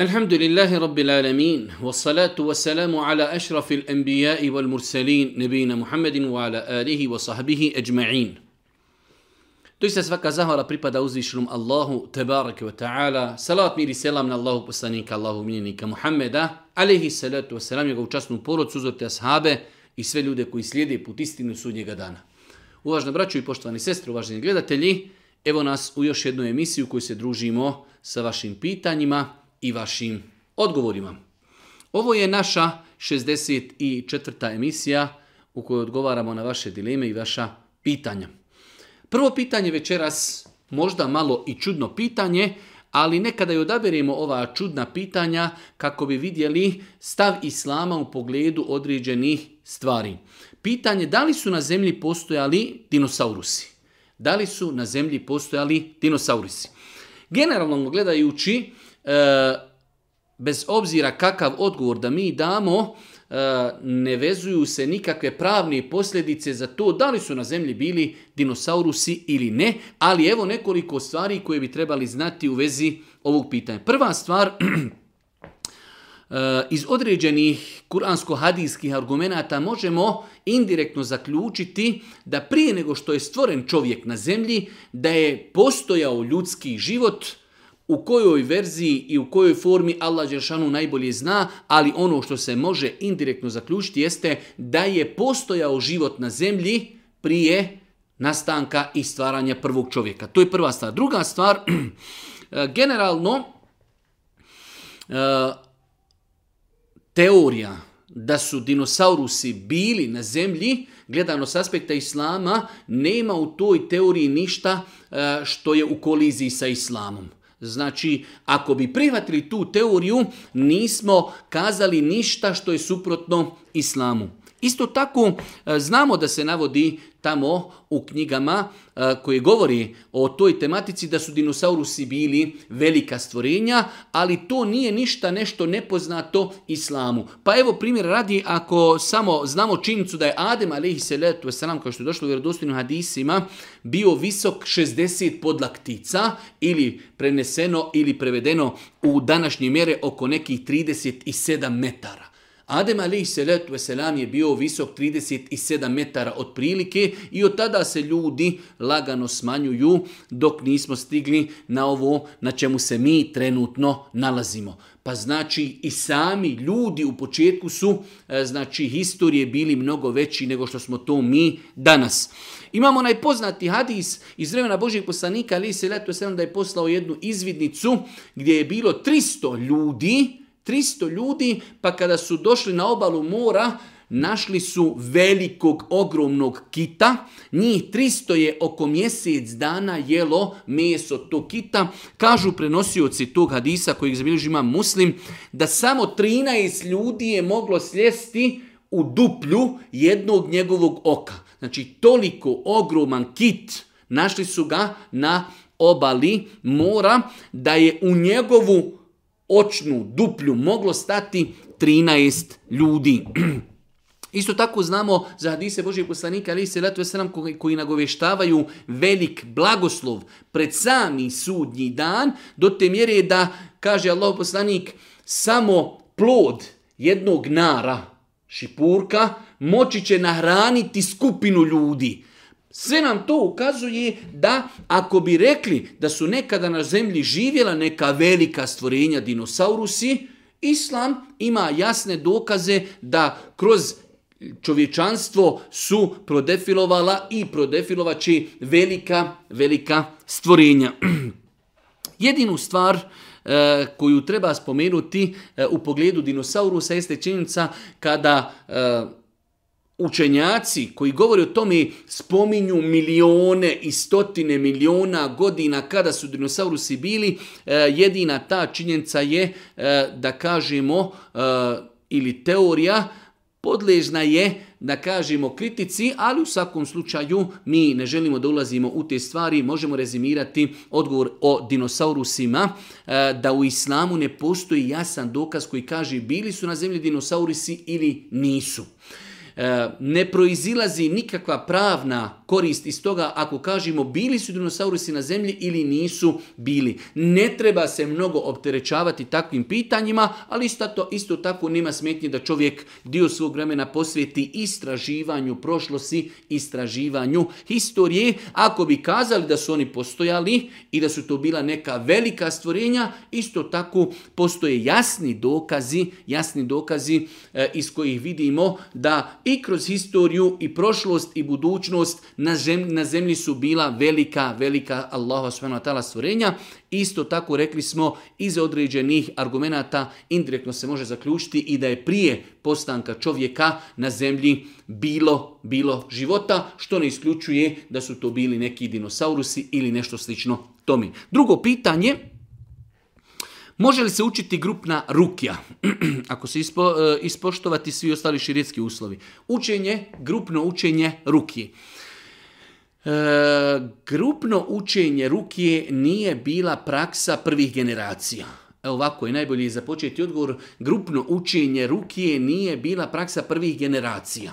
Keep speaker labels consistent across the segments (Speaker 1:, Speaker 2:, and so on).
Speaker 1: الحمد لله رب العالمين والصلاة والسلام wal mursalin, الأنبياء والمرسلين ala alihi wa sahbihi ajma'in. To svaka zahvala pripada uzvišenom Allahu, tebareke wa ta'ala, salat miri selam na Allahu poslanika, Allahu minjenika Muhammeda, alihi salatu wa jego njegovu časnu suzor te ashabe i sve ljude koji slijede put istinu sudnjega dana. Uvažno braćo i poštovani sestre, uvaženi gledatelji, evo nas u još jednu emisiju koju se družimo sa vašim pitanjima, i vašim odgovorima. Ovo je naša 64. emisija u kojoj odgovaramo na vaše dileme i vaša pitanja. Prvo pitanje večeras, možda malo i čudno pitanje, ali nekada i odaberemo ova čudna pitanja kako bi vidjeli stav islama u pogledu određenih stvari. Pitanje da li su na zemlji postojali dinosaurusi? Da li su na zemlji postojali dinosaurusi Generalno gledajući, E, bez obzira kakav odgovor da mi damo, e, ne vezuju se nikakve pravne posljedice za to da li su na zemlji bili dinosaurusi ili ne, ali evo nekoliko stvari koje bi trebali znati u vezi ovog pitanja. Prva stvar, e, iz određenih kuransko-hadijskih argumenata možemo indirektno zaključiti da prije nego što je stvoren čovjek na zemlji, da je postojao ljudski život – u kojoj verziji i u kojoj formi Allah Đeršanu najbolje zna, ali ono što se može indirektno zaključiti jeste da je postojao život na zemlji prije nastanka i stvaranja prvog čovjeka. To je prva stvar. Druga stvar, eh, generalno, eh, teorija da su dinosaurusi bili na zemlji, gledano s aspekta islama, nema u toj teoriji ništa eh, što je u koliziji sa islamom. Znači, ako bi prihvatili tu teoriju, nismo kazali ništa što je suprotno islamu. Isto tako e, znamo da se navodi tamo u knjigama e, koji govori o toj tematici da su dinosaurusi bili velika stvorenja, ali to nije ništa nešto nepoznato islamu. Pa evo primjer radi ako samo znamo činjenicu da je Adem a.s. kao što je došlo u vjerodostojnim hadisima bio visok 60 podlaktica ili preneseno ili prevedeno u današnje mjere oko nekih 37 metara. Adem alaih salatu selam je bio visok 37 metara otprilike i od tada se ljudi lagano smanjuju dok nismo stigli na ovo na čemu se mi trenutno nalazimo. Pa znači i sami ljudi u početku su e, znači historije bili mnogo veći nego što smo to mi danas. Imamo najpoznati hadis iz vremena Božih poslanika ali se leto da je poslao jednu izvidnicu gdje je bilo 300 ljudi 300 ljudi, pa kada su došli na obalu mora, našli su velikog, ogromnog kita. Njih 300 je oko mjesec dana jelo meso tog kita. Kažu prenosioci tog hadisa kojeg zabilježima muslim, da samo 13 ljudi je moglo sljesti u duplju jednog njegovog oka. Znači toliko ogroman kit, našli su ga na obali mora, da je u njegovu očnu duplju moglo stati 13 ljudi. Isto tako znamo za hadise Božijeg poslanika ali se letu sram koji nagoveštavaju velik blagoslov pred sami sudnji dan do te mjere da kaže Allah poslanik samo plod jednog nara šipurka moći će nahraniti skupinu ljudi. Sve nam to ukazuje da ako bi rekli da su nekada na zemlji živjela neka velika stvorenja dinosaurusi, Islam ima jasne dokaze da kroz čovječanstvo su prodefilovala i prodefilovači velika, velika stvorenja. Jedinu stvar e, koju treba spomenuti e, u pogledu dinosaurusa jeste činjenica kada e, učenjaci koji govori o tome spominju milione i stotine miliona godina kada su dinosaurusi bili, e, jedina ta činjenica je e, da kažemo e, ili teorija podležna je da kažemo kritici, ali u svakom slučaju mi ne želimo da ulazimo u te stvari. Možemo rezimirati odgovor o dinosaurusima, da u islamu ne postoji jasan dokaz koji kaže bili su na zemlji dinosaurisi ili nisu. Eh, ne proizilazi nikakva pravna korist iz toga ako kažemo bili su dinosaurusi na zemlji ili nisu bili. Ne treba se mnogo opterećavati takvim pitanjima, ali isto, isto tako nema smetnje da čovjek dio svog vremena posvjeti istraživanju prošlosti, istraživanju historije. Ako bi kazali da su oni postojali i da su to bila neka velika stvorenja, isto tako postoje jasni dokazi, jasni dokazi e, iz kojih vidimo da i kroz historiju i prošlost i budućnost na zemlji, na zemlji su bila velika, velika Allah subhanahu stvorenja. Isto tako rekli smo iz određenih argumenata indirektno se može zaključiti i da je prije postanka čovjeka na zemlji bilo, bilo života, što ne isključuje da su to bili neki dinosaurusi ili nešto slično tomi. Drugo pitanje, Može li se učiti grupna rukja, ako se ispo, e, ispoštovati svi ostali širijetski uslovi? Učenje, grupno učenje rukije. E, grupno učenje rukije nije bila praksa prvih generacija. Evo ovako je najbolji započeti odgovor. Grupno učenje rukije nije bila praksa prvih generacija.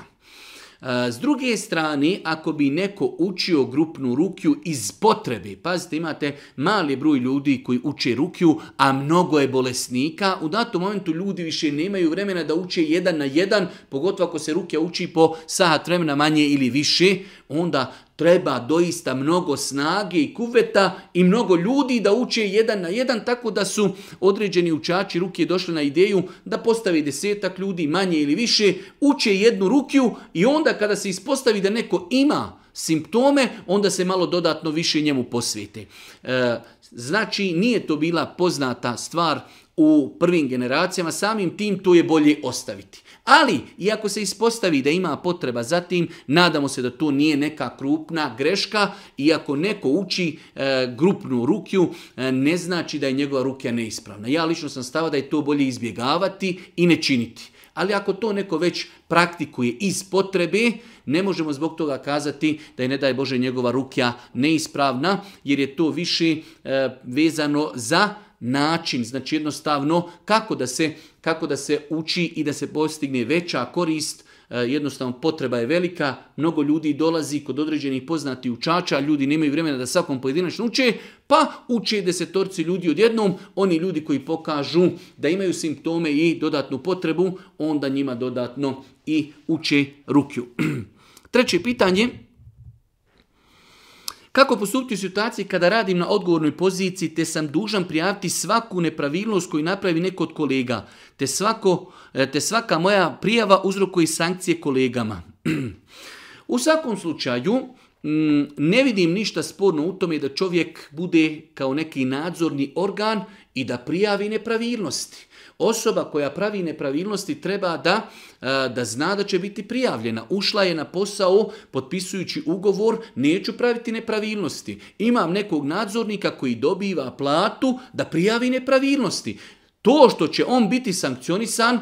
Speaker 1: E, s druge strane, ako bi neko učio grupnu rukiju iz potrebe, pazite, imate mali broj ljudi koji uče rukiju, a mnogo je bolesnika, u datom momentu ljudi više nemaju vremena da uče jedan na jedan, pogotovo ako se rukja uči po sat vremena manje ili više, onda treba doista mnogo snage i kuveta i mnogo ljudi da uče jedan na jedan, tako da su određeni učači ruke došli na ideju da postavi desetak ljudi manje ili više, uče jednu rukiju i onda kada se ispostavi da neko ima simptome, onda se malo dodatno više njemu posvete. E, znači, nije to bila poznata stvar u prvim generacijama, samim tim to je bolje ostaviti. Ali, iako se ispostavi da ima potreba za tim, nadamo se da to nije neka krupna greška, iako neko uči e, grupnu rukju, e, ne znači da je njegova rukja neispravna. Ja lično sam stava da je to bolje izbjegavati i ne činiti. Ali ako to neko već praktikuje iz potrebe, ne možemo zbog toga kazati da je, ne daj Bože, njegova rukja neispravna, jer je to više e, vezano za način, znači jednostavno kako da se kako da se uči i da se postigne veća korist. E, jednostavno potreba je velika, mnogo ljudi dolazi kod određenih poznatih učača, ljudi nemaju vremena da svakom pojedinačno uče, pa uče desetorci ljudi odjednom, oni ljudi koji pokažu da imaju simptome i dodatnu potrebu, onda njima dodatno i uče rukju. Treće pitanje, kako postupiti u situaciji kada radim na odgovornoj poziciji te sam dužan prijaviti svaku nepravilnost koju napravi neko od kolega, te, svako, e, te svaka moja prijava uzrokuje sankcije kolegama. u svakom slučaju, mm, ne vidim ništa sporno u tome da čovjek bude kao neki nadzorni organ i da prijavi nepravilnosti. Osoba koja pravi nepravilnosti treba da, e, da zna da će biti prijavljena. Ušla je na posao potpisujući ugovor, neću praviti nepravilnosti. Imam nekog nadzornika koji dobiva platu da prijavi nepravilnosti. To što će on biti sankcionisan,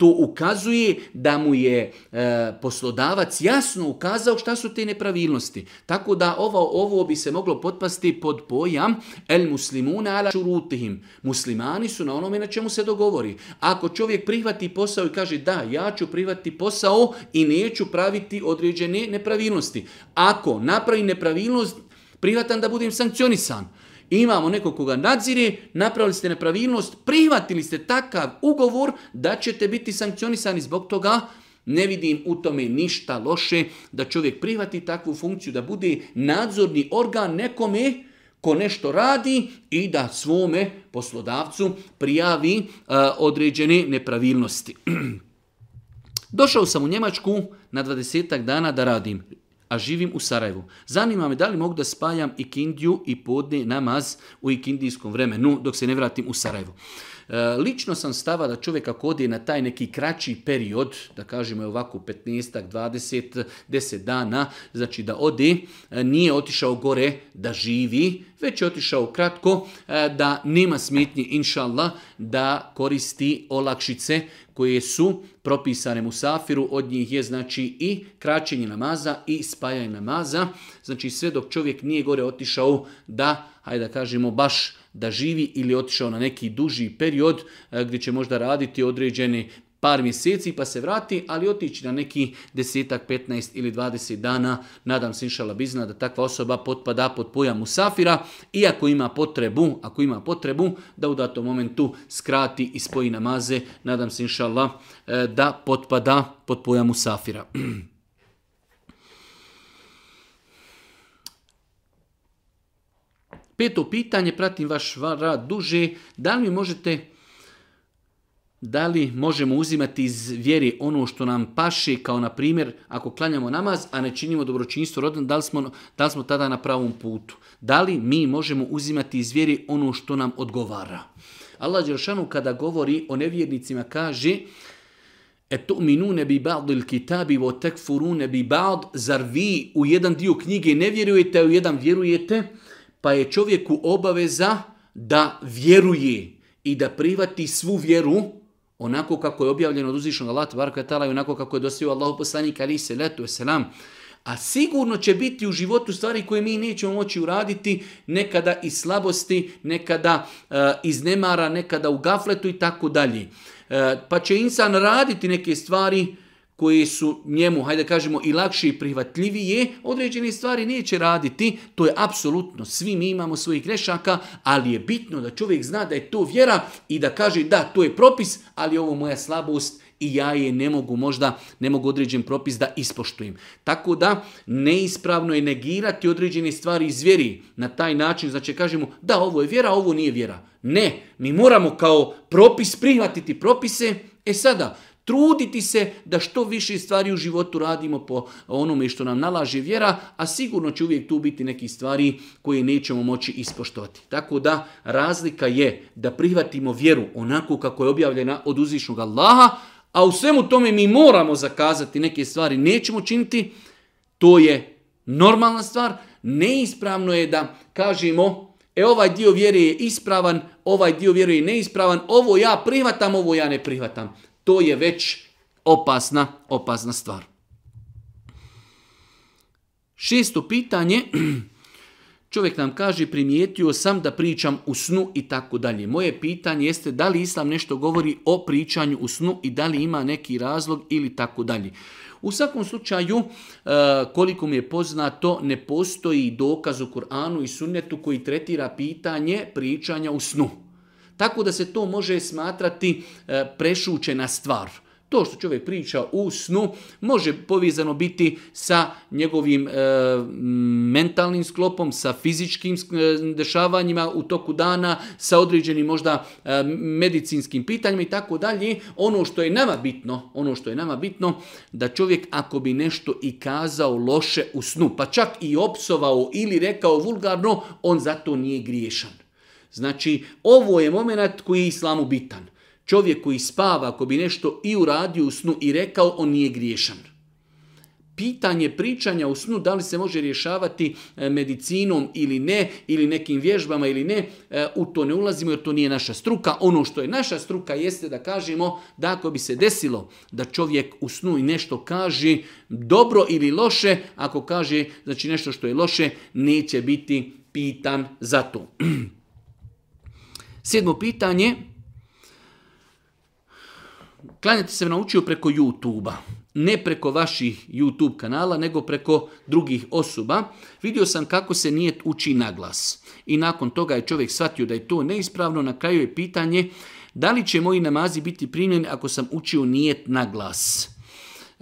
Speaker 1: to ukazuje da mu je e, poslodavac jasno ukazao šta su te nepravilnosti. Tako da ovo, ovo bi se moglo potpasti pod pojam el muslimuna ala šurutihim. Muslimani su na onome na čemu se dogovori. Ako čovjek prihvati posao i kaže da, ja ću prihvati posao i neću praviti određene nepravilnosti. Ako napravi nepravilnost, prihvatam da budem sankcionisan imamo nekog koga nadzire, napravili ste nepravilnost, prihvatili ste takav ugovor da ćete biti sankcionisani zbog toga, ne vidim u tome ništa loše da čovjek prihvati takvu funkciju, da bude nadzorni organ nekome ko nešto radi i da svome poslodavcu prijavi e, određene nepravilnosti. Došao sam u Njemačku na 20 dana da radim a živim u Sarajevu. Zanima me da li mogu da spajam ikindiju i podne namaz u ikindijskom vremenu dok se ne vratim u Sarajevu. E, lično sam stava da čovjek ako ode na taj neki kraći period, da kažemo je ovako 15, 20, 10 dana, znači da ode, e, nije otišao gore da živi, već je otišao kratko, e, da nema smetnje, inšallah, da koristi olakšice koje su propisane musafiru, od njih je znači i kraćenje namaza i spajanje namaza. Znači sve dok čovjek nije gore otišao da, hajde da kažemo, baš da živi ili otišao na neki duži period e, gdje će možda raditi određene par mjeseci pa se vrati, ali otići na neki desetak, 15 ili 20 dana. Nadam se inšala bizna da takva osoba potpada pod pojam musafira i ako ima potrebu, ako ima potrebu da u datom momentu skrati i spoji namaze, nadam se inšala e, da potpada pod pojam musafira. Peto pitanje, pratim vaš rad duže, da li mi možete da li možemo uzimati iz vjeri ono što nam paši, kao na primjer ako klanjamo namaz, a ne činimo dobročinstvo rodan, da li, smo, da smo tada na pravom putu? Da li mi možemo uzimati iz vjeri ono što nam odgovara? Allah kada govori o nevjernicima kaže ne bi ba'dil kitabi wa bi ba'd. Zar vi u jedan dio knjige ne vjerujete, a u jedan vjerujete? Pa je čovjeku obaveza da vjeruje i da privati svu vjeru onako kako je objavljeno od uzvišnog Allah tabaraka i onako kako je dostavio Allahu poslanik ali se letu selam. A sigurno će biti u životu stvari koje mi nećemo moći uraditi, nekada iz slabosti, nekada iznemara eh, iz nemara, nekada u gafletu i tako dalje. Eh, pa će insan raditi neke stvari koje su njemu, hajde kažemo, i lakše i prihvatljivije, određene stvari neće raditi. To je apsolutno, svi mi imamo svojih grešaka, ali je bitno da čovjek zna da je to vjera i da kaže da, to je propis, ali ovo moja slabost i ja je ne mogu možda, ne mogu određen propis da ispoštujem. Tako da neispravno je negirati određene stvari iz vjeri. Na taj način, znači kažemo da ovo je vjera, ovo nije vjera. Ne, mi moramo kao propis prihvatiti propise. E sada, Truditi se da što više stvari u životu radimo po onome što nam nalaže vjera, a sigurno će uvijek tu biti neki stvari koje nećemo moći ispoštovati. Tako da razlika je da prihvatimo vjeru onako kako je objavljena od uzvišnog Allaha, a u svemu tome mi moramo zakazati neke stvari, nećemo činiti, to je normalna stvar. Neispravno je da kažemo, e ovaj dio vjere je ispravan, ovaj dio vjere je neispravan, ovo ja prihvatam, ovo ja ne prihvatam to je već opasna, opasna stvar. Šesto pitanje, čovjek nam kaže primijetio sam da pričam u snu i tako dalje. Moje pitanje jeste da li Islam nešto govori o pričanju u snu i da li ima neki razlog ili tako dalje. U svakom slučaju, e, koliko mi je poznato, ne postoji dokaz u Koranu i sunnetu koji tretira pitanje pričanja u snu. Tako da se to može smatrati e, prešučena stvar. To što čovjek priča u snu može povezano biti sa njegovim e, mentalnim sklopom, sa fizičkim e, dešavanjima u toku dana, sa određenim možda medicinskim pitanjima i tako dalje. Ono što je nama bitno, ono što je nama bitno da čovjek ako bi nešto i kazao loše u snu, pa čak i opsovao ili rekao vulgarno, on zato nije griješan. Znači, ovo je moment koji je islamu bitan. Čovjek koji spava, ako bi nešto i uradio u snu i rekao, on nije griješan. Pitanje pričanja u snu, da li se može rješavati e, medicinom ili ne, ili nekim vježbama ili ne, e, u to ne ulazimo jer to nije naša struka. Ono što je naša struka jeste da kažemo da ako bi se desilo da čovjek u snu i nešto kaže dobro ili loše, ako kaže znači nešto što je loše, neće biti pitan za to. Sedmo pitanje. Klanjati se naučio preko YouTube-a. Ne preko vaših YouTube kanala, nego preko drugih osoba. Vidio sam kako se nijet uči na glas. I nakon toga je čovjek shvatio da je to neispravno. Na kraju je pitanje da li će moji namazi biti primljeni ako sam učio nijet na glas.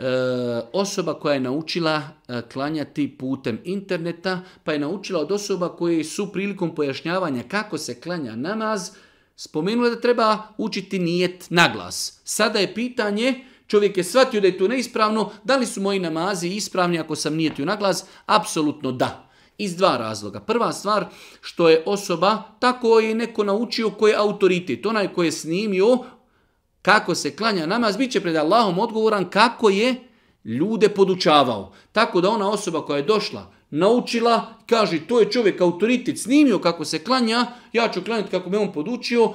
Speaker 1: Eh, osoba koja je naučila eh, klanjati putem interneta, pa je naučila od osoba koje su prilikom pojašnjavanja kako se klanja namaz, spomenula da treba učiti nijet naglas. Sada je pitanje, čovjek je shvatio da je to neispravno, da li su moji namazi ispravni ako sam nijetio glas? Apsolutno da. Iz dva razloga. Prva stvar što je osoba, tako je neko naučio koji je autoritet. Onaj koji je snimio, kako se klanja namaz, bit će pred Allahom odgovoran kako je ljude podučavao. Tako da ona osoba koja je došla, naučila, kaže to je čovjek autoritet snimio kako se klanja, ja ću klanjati kako me on podučio,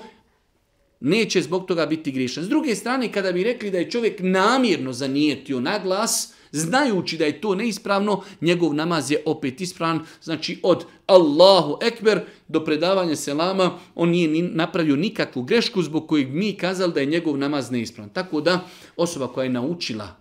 Speaker 1: neće zbog toga biti grišan. S druge strane, kada bi rekli da je čovjek namjerno zanijetio na glas, znajući da je to neispravno, njegov namaz je opet ispravan, znači od Allahu Ekber do predavanja selama, on nije napravio nikakvu grešku zbog kojeg mi kazali da je njegov namaz neispravan. Tako da osoba koja je naučila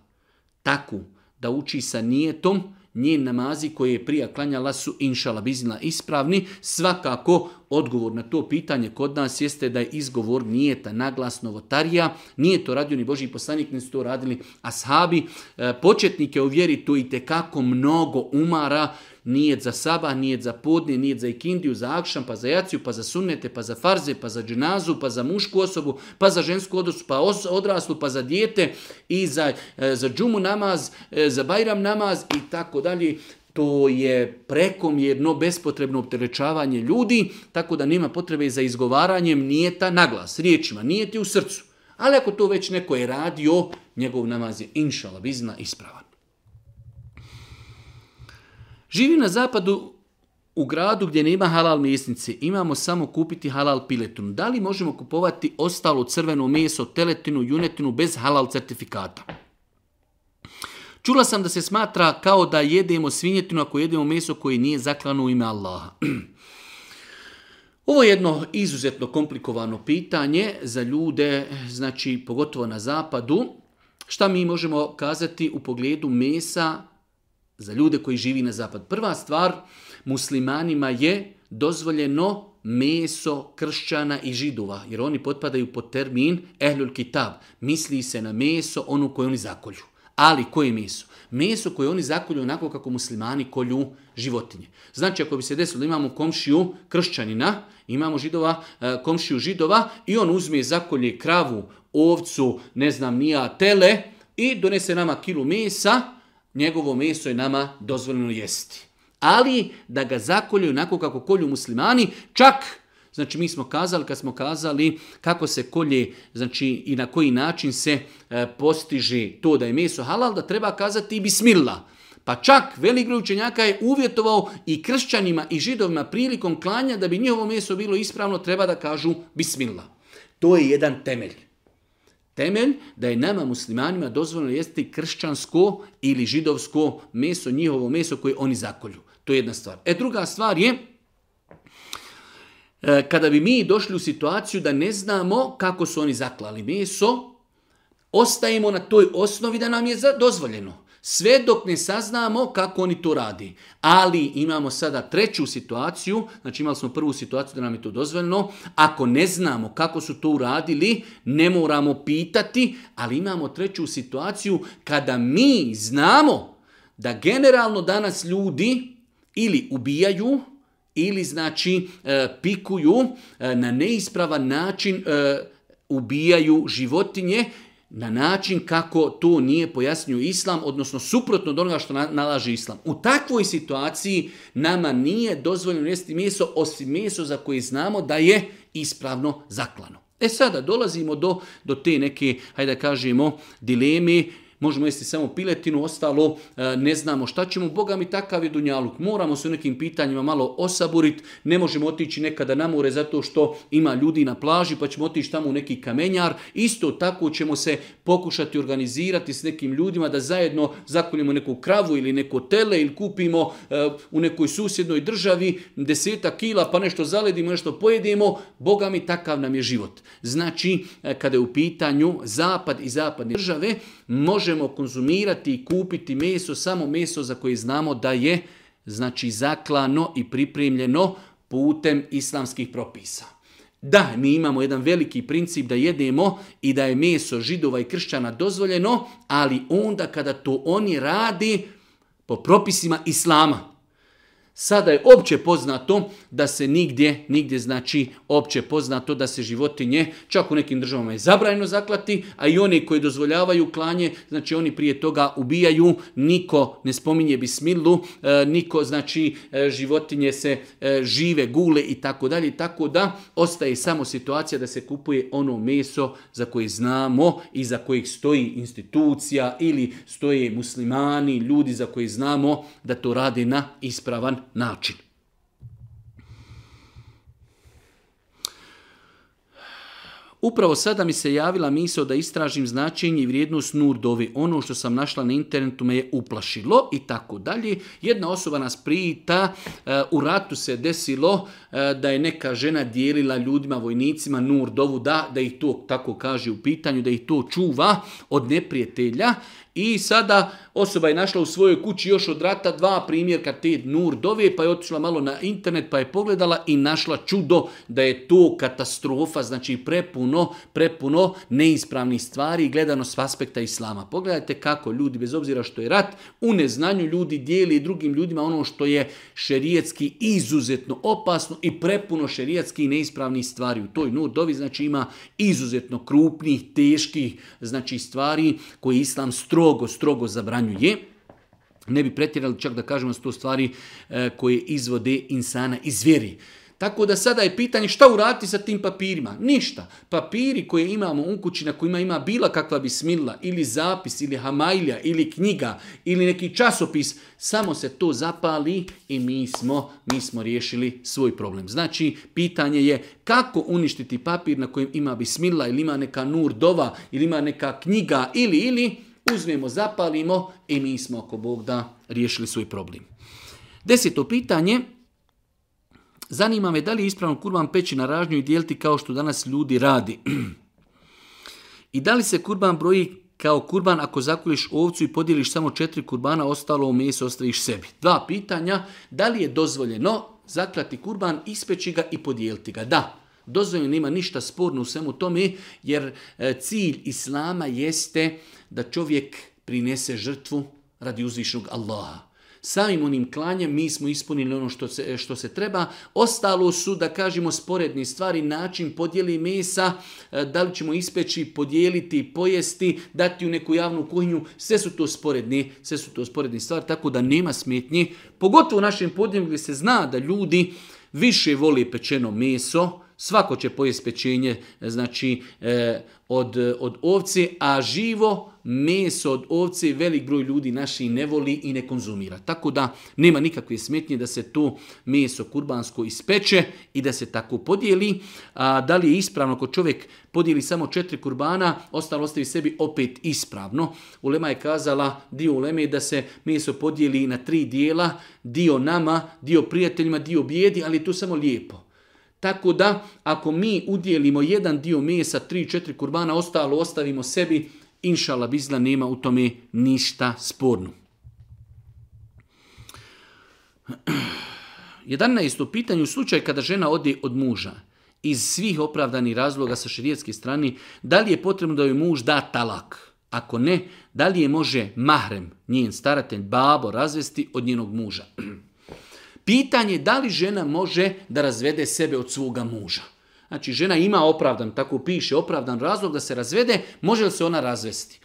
Speaker 1: takvu da uči sa nijetom, njen namazi koje je prija klanjala su inšala bizila ispravni, svakako Odgovor na to pitanje kod nas jeste da je izgovor nije ta votarija, nije to radio ni Boži poslanik, nisu to radili ashabi. E, početnike u vjeri to i tekako mnogo umara, nije za saba, nije za podnje, nije za ikindiju, za akšan, pa za jaciju, pa za sunnete, pa za farze, pa za džinazu, pa za mušku osobu, pa za žensku odnosu, pa odraslu, pa za dijete i za, e, za džumu namaz, e, za bajram namaz i tako dalje to je prekomjerno bespotrebno opterećavanje ljudi, tako da nema potrebe za izgovaranjem nijeta na glas, riječima, nijeti u srcu. Ali ako to već neko je radio, njegov namaz je inšala ispravan. Živi na zapadu u gradu gdje nema halal mjesnice, imamo samo kupiti halal piletinu. Da li možemo kupovati ostalo crveno meso, teletinu, junetinu bez halal certifikata? Čula sam da se smatra kao da jedemo svinjetinu ako jedemo meso koje nije zaklano u ime Allaha. Ovo je jedno izuzetno komplikovano pitanje za ljude, znači pogotovo na zapadu. Šta mi možemo kazati u pogledu mesa za ljude koji živi na zapad? Prva stvar, muslimanima je dozvoljeno meso kršćana i židova, jer oni potpadaju pod termin ehlul kitab. Misli se na meso, ono koje oni zakolju. Ali koje meso? Meso koje oni zakolju onako kako muslimani kolju životinje. Znači ako bi se desilo da imamo komšiju kršćanina, imamo židova, e, komšiju židova i on uzme zakolje kravu, ovcu, ne znam nija, tele i donese nama kilu mesa, njegovo meso je nama dozvoljeno jesti. Ali da ga zakolju onako kako kolju muslimani, čak Znači mi smo kazali kad smo kazali kako se kolje znači, i na koji način se e, postiže to da je meso halal, da treba kazati i bismillah. Pa čak velik broj učenjaka je uvjetovao i kršćanima i židovima prilikom klanja da bi njihovo meso bilo ispravno treba da kažu bismillah. To je jedan temelj. Temelj da je nama muslimanima dozvoljeno jesti kršćansko ili židovsko meso, njihovo meso koje oni zakolju. To je jedna stvar. E druga stvar je E, kada bi mi došli u situaciju da ne znamo kako su oni zaklali meso, ostajemo na toj osnovi da nam je dozvoljeno. Sve dok ne saznamo kako oni to radi. Ali imamo sada treću situaciju, znači imali smo prvu situaciju da nam je to dozvoljeno. Ako ne znamo kako su to uradili, ne moramo pitati, ali imamo treću situaciju kada mi znamo da generalno danas ljudi ili ubijaju, ili znači e, pikuju e, na neispravan način e, ubijaju životinje na način kako to nije pojasnio islam, odnosno suprotno od onoga što nalaže islam. U takvoj situaciji nama nije dozvoljeno jesti meso osim meso za koje znamo da je ispravno zaklano. E sada dolazimo do, do te neke, hajde da kažemo, dileme možemo jesti samo piletinu, ostalo e, ne znamo šta ćemo. Boga mi takav je dunjaluk. Moramo se u nekim pitanjima malo osaburit, ne možemo otići nekada na more zato što ima ljudi na plaži pa ćemo otići tamo u neki kamenjar. Isto tako ćemo se pokušati organizirati s nekim ljudima da zajedno zakoljemo neku kravu ili neko tele ili kupimo e, u nekoj susjednoj državi deseta kila pa nešto zaledimo, nešto pojedemo. Boga mi takav nam je život. Znači, e, kada je u pitanju zapad i zapadne države, može možemo konzumirati i kupiti meso, samo meso za koje znamo da je znači zaklano i pripremljeno putem islamskih propisa. Da, mi imamo jedan veliki princip da jedemo i da je meso židova i kršćana dozvoljeno, ali onda kada to oni radi po propisima islama. Sada je opće poznato da se nigdje, nigdje znači opće poznato da se životinje, čak u nekim državama je zabrajno zaklati, a i oni koji dozvoljavaju klanje, znači oni prije toga ubijaju, niko ne spominje bismilu, e, niko znači e, životinje se e, žive, gule i tako dalje, tako da ostaje samo situacija da se kupuje ono meso za koje znamo i za kojih stoji institucija ili stoje muslimani, ljudi za koje znamo da to radi na ispravan način. Upravo sada mi se javila misao da istražim značenje i vrijednost nurdovi. Ono što sam našla na internetu me je uplašilo i tako dalje. Jedna osoba nas prita eh, u ratu se desilo eh, da je neka žena dijelila ljudima, vojnicima nurdovu, da, da ih to, tako kaže u pitanju, da ih to čuva od neprijatelja i sada osoba je našla u svojoj kući još od rata dva primjerka te nur dove, pa je otišla malo na internet, pa je pogledala i našla čudo da je to katastrofa, znači prepuno, prepuno neispravnih stvari gledano s aspekta islama. Pogledajte kako ljudi, bez obzira što je rat, u neznanju ljudi dijeli drugim ljudima ono što je šerijetski izuzetno opasno i prepuno šerijetski neispravnih stvari. U toj nur dovi znači ima izuzetno krupnih, teških znači stvari koje islam stro strogo, strogo zabranjuje. Ne bi pretjerali čak da kažemo to stvari e, koje izvode insana i Tako da sada je pitanje šta uraditi sa tim papirima? Ništa. Papiri koje imamo u kući na kojima ima bila kakva bi smila, ili zapis, ili hamajlja, ili knjiga, ili neki časopis, samo se to zapali i mi smo, mi smo riješili svoj problem. Znači, pitanje je kako uništiti papir na kojem ima smila ili ima neka nurdova ili ima neka knjiga ili ili uzmemo, zapalimo i mi smo ako Bog da riješili svoj problem. Deseto pitanje, zanima me da li je ispravno kurban peći na ražnju i dijeliti kao što danas ljudi radi. I da li se kurban broji kao kurban ako zakuliš ovcu i podijeliš samo četiri kurbana, ostalo u meso ostaviš sebi. Dva pitanja, da li je dozvoljeno zaklati kurban, ispeći ga i podijeliti ga? Da, dozvoljeno nema ništa sporno u svemu tome, jer e, cilj Islama jeste da čovjek prinese žrtvu radi uzvišnog Allaha. Samim onim klanjem mi smo ispunili ono što se, što se treba. Ostalo su, da kažemo, sporedni stvari, način podijeli mesa, e, da li ćemo ispeći, podijeliti, pojesti, dati u neku javnu kuhinju. Sve su to sporedni, sve su to stvari, tako da nema smetnje. Pogotovo u našem podnjem gdje se zna da ljudi više vole pečeno meso, Svako će pojes pečenje, e, znači e, od, od a živo meso od ovce velik broj ljudi naši ne voli i ne konzumira. Tako da nema nikakve smetnje da se to meso kurbansko ispeče i da se tako podijeli. A, da li je ispravno ako čovjek podijeli samo četiri kurbana, ostalo ostavi sebi opet ispravno. Ulema je kazala, dio uleme da se meso podijeli na tri dijela, dio nama, dio prijateljima, dio bijedi, ali tu samo lijepo. Tako da, ako mi udjelimo jedan dio mesa, tri, četiri kurbana, ostalo ostavimo sebi, inšala bizla nema u tome ništa sporno. 11. pitanje u slučaju kada žena ode od muža iz svih opravdanih razloga sa širijetske strane, da li je potrebno da joj muž da talak? Ako ne, da li je može mahrem, njen staratelj, babo, razvesti od njenog muža? Pitanje da li žena može da razvede sebe od svoga muža. Znači, žena ima opravdan, tako piše, opravdan razlog da se razvede, može li se ona razvesti?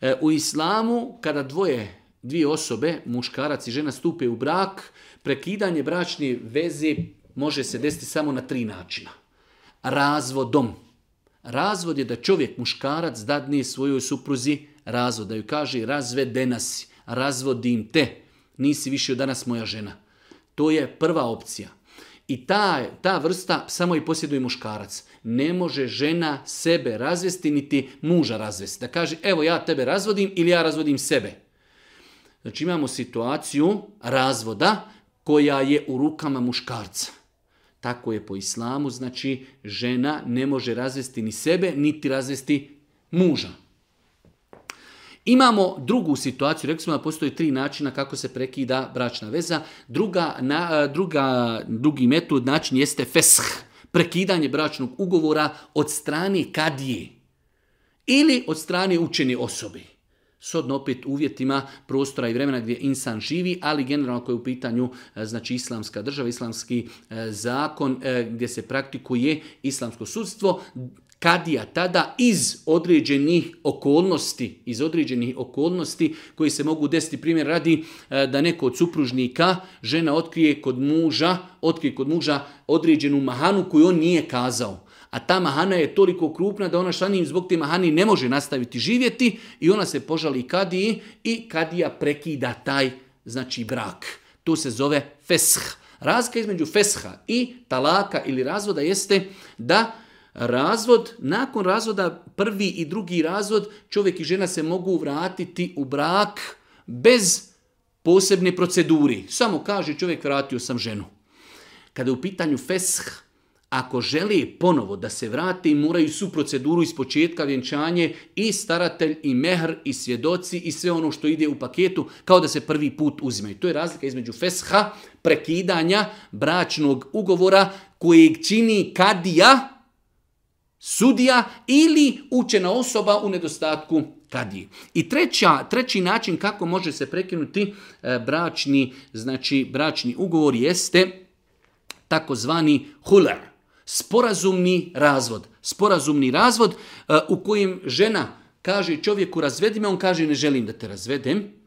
Speaker 1: E, u islamu, kada dvoje, dvije osobe, muškarac i žena, stupe u brak, prekidanje bračne veze može se desiti samo na tri načina. Razvodom. Razvod je da čovjek, muškarac, dadne svojoj supruzi razvod, da ju kaže razvedena si, razvodim te, nisi više od danas moja žena. To je prva opcija. I ta, ta vrsta samo i posjeduje muškarac. Ne može žena sebe razvesti, niti muža razvesti. Da kaže, evo ja tebe razvodim ili ja razvodim sebe. Znači imamo situaciju razvoda koja je u rukama muškarca. Tako je po islamu, znači žena ne može razvesti ni sebe, niti razvesti muža. Imamo drugu situaciju, rekli smo da postoji tri načina kako se prekida bračna veza. Druga, na, e, druga, drugi metod, način jeste fesh, prekidanje bračnog ugovora od strane kadije ili od strane učene osobe. Sodno opet uvjetima prostora i vremena gdje insan živi, ali generalno ako je u pitanju e, znači islamska država, islamski e, zakon gdje se praktikuje islamsko sudstvo, kadija tada iz određenih okolnosti, iz određenih okolnosti koji se mogu desiti, primjer radi e, da neko od supružnika žena otkrije kod muža, otkrije kod muža određenu mahanu koju on nije kazao. A ta mahana je toliko krupna da ona šanim zbog te mahani ne može nastaviti živjeti i ona se požali kadiji i kadija prekida taj znači brak. To se zove fesh. Razlika između fesha i talaka ili razvoda jeste da Razvod, nakon razvoda prvi i drugi razvod čovjek i žena se mogu vratiti u brak bez posebne proceduri. Samo kaže čovjek vratio sam ženu. Kada je u pitanju fesh, ako želi ponovo da se vrati, moraju su proceduru iz početka vjenčanje i staratelj i mehr i svjedoci i sve ono što ide u paketu kao da se prvi put uzimaju. To je razlika između fesha, prekidanja, bračnog ugovora kojeg čini kadija, sudija ili učena osoba u nedostatku kadije. I treća, treći način kako može se prekinuti e, bračni, znači bračni ugovor jeste takozvani huler, sporazumni razvod. Sporazumni razvod e, u kojem žena kaže čovjeku razvedi me, on kaže ne želim da te razvedem,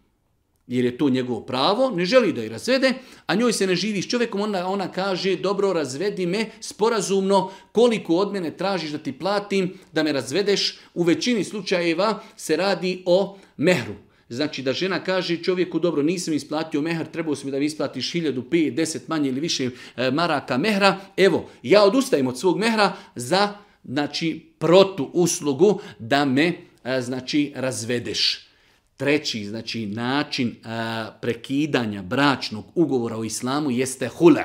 Speaker 1: jer je to njegovo pravo, ne želi da je razvede, a njoj se ne živi s čovjekom, ona, ona kaže dobro razvedi me sporazumno, koliko od mene tražiš da ti platim, da me razvedeš, u većini slučajeva se radi o mehru. Znači da žena kaže čovjeku dobro nisam isplatio mehar, trebao sam da mi isplatiš 1000, 5, 10 manje ili više e, maraka mehra, evo ja odustajem od svog mehra za znači protu uslugu da me e, znači razvedeš. Treći, znači način e, prekidanja bračnog ugovora u islamu jeste hula.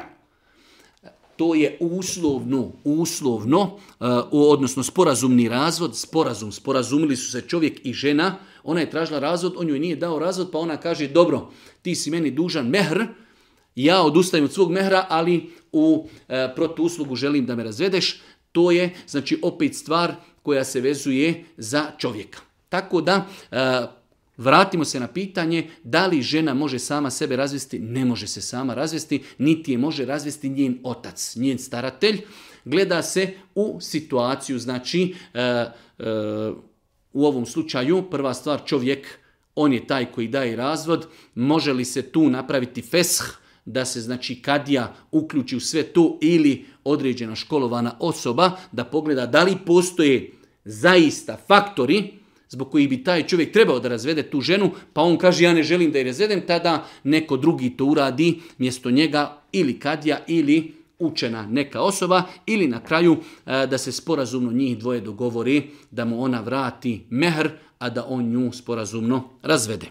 Speaker 1: To je uslovno, uslovno, e, odnosno sporazumni razvod, sporazum, sporazumili su se čovjek i žena, ona je tražila razvod, on joj nije dao razvod, pa ona kaže, dobro, ti si meni dužan mehr, ja odustajem od svog mehra, ali u e, protuuslugu želim da me razvedeš. To je, znači, opet stvar koja se vezuje za čovjeka. Tako da, Vratimo se na pitanje da li žena može sama sebe razvesti. Ne može se sama razvesti, niti je može razvesti njen otac, njen staratelj. Gleda se u situaciju, znači e, e, u ovom slučaju prva stvar čovjek, on je taj koji daje razvod, može li se tu napraviti fesh, da se znači kadija uključi u sve to ili određena školovana osoba da pogleda da li postoje zaista faktori zbog kojih bi taj čovjek trebao da razvede tu ženu, pa on kaže ja ne želim da je razvedem, tada neko drugi to uradi mjesto njega ili kadija ili učena neka osoba ili na kraju e, da se sporazumno njih dvoje dogovori da mu ona vrati mehr, a da on nju sporazumno razvede.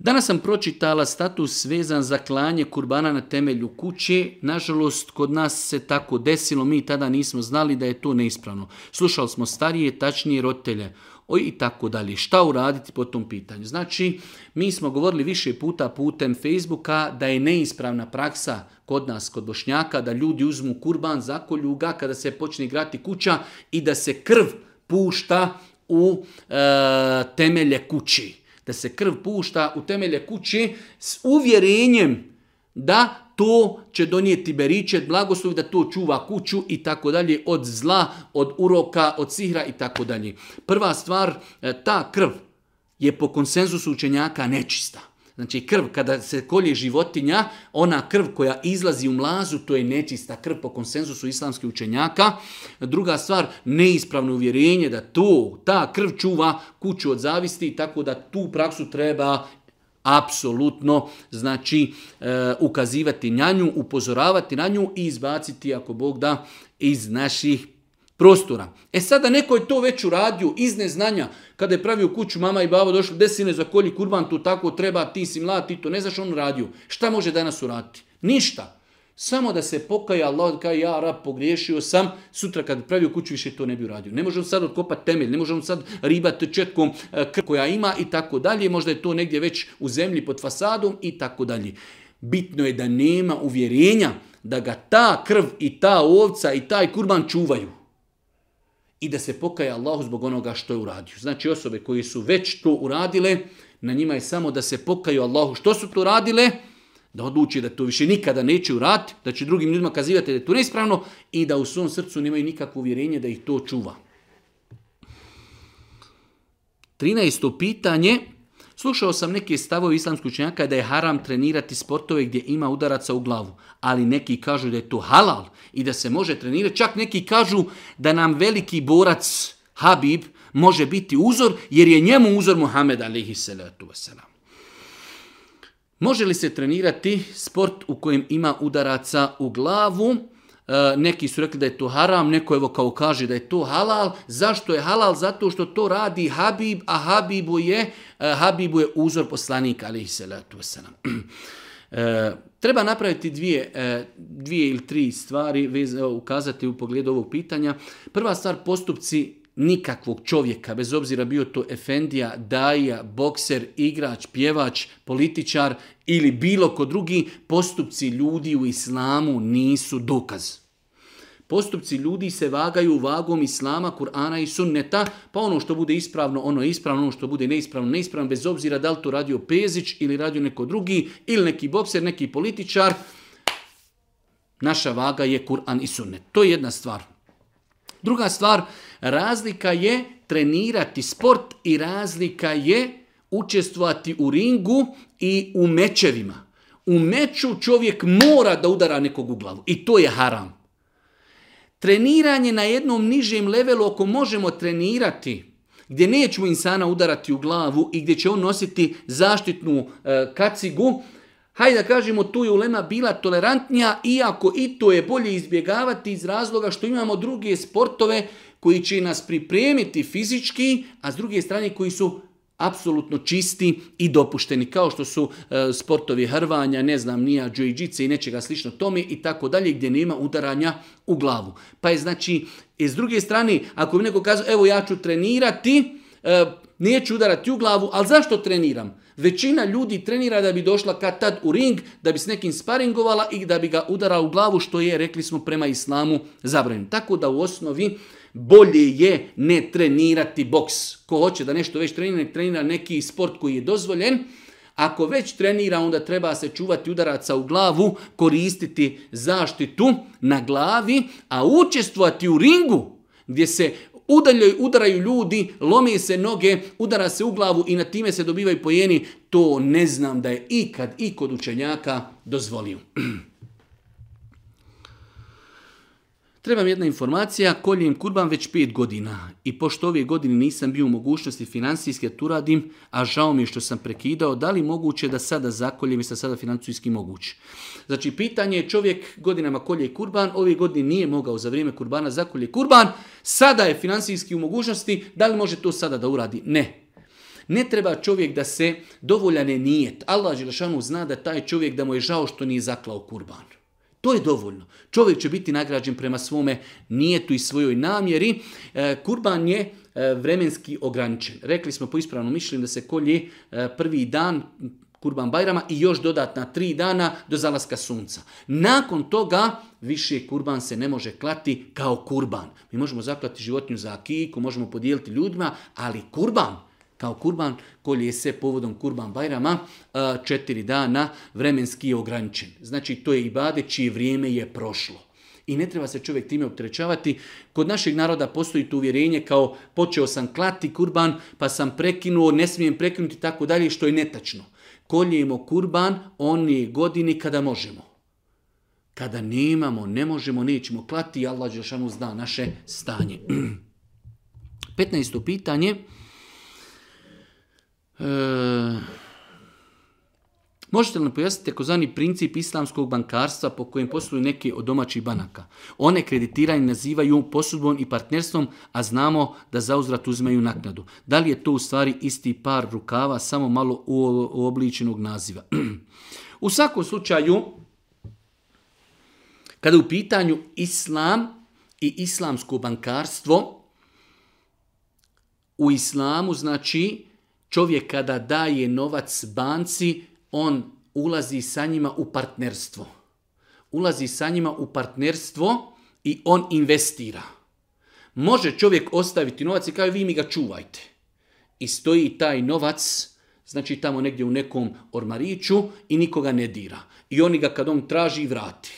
Speaker 1: Danas sam pročitala status vezan za klanje kurbana na temelju kuće. Nažalost, kod nas se tako desilo, mi tada nismo znali da je to neispravno. Slušali smo starije, tačnije roditelje i tako dalje. Šta uraditi po tom pitanju? Znači, mi smo govorili više puta putem Facebooka da je neispravna praksa kod nas, kod Bošnjaka, da ljudi uzmu kurban, zakolju ga kada se počne igrati kuća i da se krv pušta u e, temelje kući da se krv pušta u temelje kuće s uvjerenjem da to će donijeti beričet, blagoslov, da to čuva kuću i tako dalje od zla, od uroka, od sihra i tako dalje. Prva stvar, e, ta krv je po konsenzusu učenjaka nečista. Znači krv kada se kolje životinja, ona krv koja izlazi u mlazu, to je nečista krv po konsenzusu islamskih učenjaka. Druga stvar, neispravno uvjerenje da to, ta krv čuva kuću od zavisti, tako da tu praksu treba apsolutno znači e, ukazivati na nju, upozoravati na nju i izbaciti ako Bog da iz naših prostora. E sada neko je to već uradio iz neznanja. Kada je pravio kuću, mama i bavo došli, desine za kolji kurban, tu tako treba, ti si mlad, ti to ne znaš, on radio. Šta može danas uraditi? Ništa. Samo da se pokaja Allah, kaj ja rab pogriješio sam, sutra kad pravio kuću više to ne bi uradio. Ne možemo sad odkopati temelj, ne možemo sad ribati četkom e, krv koja ima i tako dalje. Možda je to negdje već u zemlji pod fasadom i tako dalje. Bitno je da nema uvjerenja da ga ta krv i ta ovca i taj kurban čuvaju i da se pokaje Allahu zbog onoga što je uradio. Znači osobe koje su već to uradile, na njima je samo da se pokaju Allahu što su to radile, da odluči da to više nikada neće uraditi, da će drugim ljudima kazivati da je to neispravno i da u svom srcu nemaju nikakvo uvjerenje da ih to čuva. 13. pitanje, Slušao sam neke stavove islamskog učenjaka da je haram trenirati sportove gdje ima udaraca u glavu, ali neki kažu da je to halal i da se može trenirati. Čak neki kažu da nam veliki borac Habib može biti uzor jer je njemu uzor Muhammed alihi salatu wasalam. Može li se trenirati sport u kojem ima udaraca u glavu? E, neki su rekli da je to haram, neko evo kao kaže da je to halal. Zašto je halal? Zato što to radi Habib, a Habibu je, e, Habibu je uzor poslanika, salatu wasalam. E, treba napraviti dvije, dvije ili tri stvari, ukazati u pogledu ovog pitanja. Prva stvar, postupci nikakvog čovjeka, bez obzira bio to efendija, daja, bokser, igrač, pjevač, političar ili bilo ko drugi, postupci ljudi u islamu nisu dokaz. Postupci ljudi se vagaju vagom islama, Kur'ana i sunneta, pa ono što bude ispravno, ono je ispravno, ono što bude neispravno, neispravno, bez obzira da li to radio Pezić ili radio neko drugi, ili neki bokser, neki političar, naša vaga je Kur'an i sunnet. To je jedna stvar. Druga stvar, Razlika je trenirati sport i razlika je učestvovati u ringu i u mečevima. U meču čovjek mora da udara nekog u glavu i to je haram. Treniranje na jednom nižem levelu ako možemo trenirati gdje nećemo insana udarati u glavu i gdje će on nositi zaštitnu e, kacigu, hajde da kažemo tu je ulema bila tolerantnija, iako i to je bolje izbjegavati iz razloga što imamo druge sportove koji će nas pripremiti fizički, a s druge strane koji su apsolutno čisti i dopušteni, kao što su e, sportovi hrvanja, ne znam, nija, džojiđice i nečega slično tome i tako dalje, gdje nema udaranja u glavu. Pa je znači, i s druge strane, ako mi neko kaže, evo ja ću trenirati, e, neću udarati u glavu, ali zašto treniram? Većina ljudi trenira da bi došla kad tad u ring, da bi s nekim sparingovala i da bi ga udara u glavu, što je, rekli smo, prema islamu zabranjeno. Tako da u osnovi bolje je ne trenirati boks. Ko hoće da nešto već trenira, ne trenira neki sport koji je dozvoljen. Ako već trenira, onda treba se čuvati udaraca u glavu, koristiti zaštitu na glavi, a učestvovati u ringu gdje se udaljaju, udaraju ljudi, lomi se noge, udara se u glavu i na time se dobivaju pojeni, to ne znam da je ikad i kod učenjaka dozvolio. Trebam jedna informacija, koljem kurban već pet godina i pošto ove godine nisam bio u mogućnosti financijske tu radim, a žao mi je što sam prekidao, da li moguće da sada zakoljem i sa sada financijski moguće. Znači, pitanje je čovjek godinama kolje kurban, ove godine nije mogao za vrijeme kurbana zakolje kurban, sada je financijski u mogućnosti, da li može to sada da uradi? Ne. Ne treba čovjek da se dovoljane nijet. Allah Želešanu zna da taj čovjek da mu je žao što nije zaklao kurban. To je dovoljno. Čovjek će biti nagrađen prema svome nijetu i svojoj namjeri. E, kurban je e, vremenski ograničen. Rekli smo po ispravnom mišljenju da se kolje e, prvi dan Kurban Bajrama i još dodatna tri dana do zalaska sunca. Nakon toga više kurban se ne može klati kao kurban. Mi možemo zaklati životinju za akiku, možemo podijeliti ljudima, ali kurban kao kurban, kolje se povodom kurban bajrama e, četiri dana vremenski je ograničen. Znači to je ibade čije vrijeme je prošlo. I ne treba se čovjek time optrećavati. Kod našeg naroda postoji to uvjerenje kao počeo sam klati kurban, pa sam prekinuo, ne smijem prekinuti tako dalje, što je netačno. Koljemo kurban oni godini kada možemo. Kada nemamo, ne možemo, nećemo klati, Allah Đelšanu zna naše stanje. 15. pitanje. E, možete li nam pojasniti takozvani princip islamskog bankarstva po kojem posluju neki od domaćih banaka? One kreditiranje nazivaju posudbom i partnerstvom, a znamo da uzrat uzimaju naknadu. Da li je to u stvari isti par rukava, samo malo uobličenog naziva? u svakom slučaju, kada u pitanju islam i islamsko bankarstvo, u islamu znači Čovjek kada daje novac banci, on ulazi sa njima u partnerstvo. Ulazi sa njima u partnerstvo i on investira. Može čovjek ostaviti novac i kao vi mi ga čuvajte. I stoji taj novac, znači tamo negdje u nekom ormariću i nikoga ne dira. I oni ga kad on traži vrati.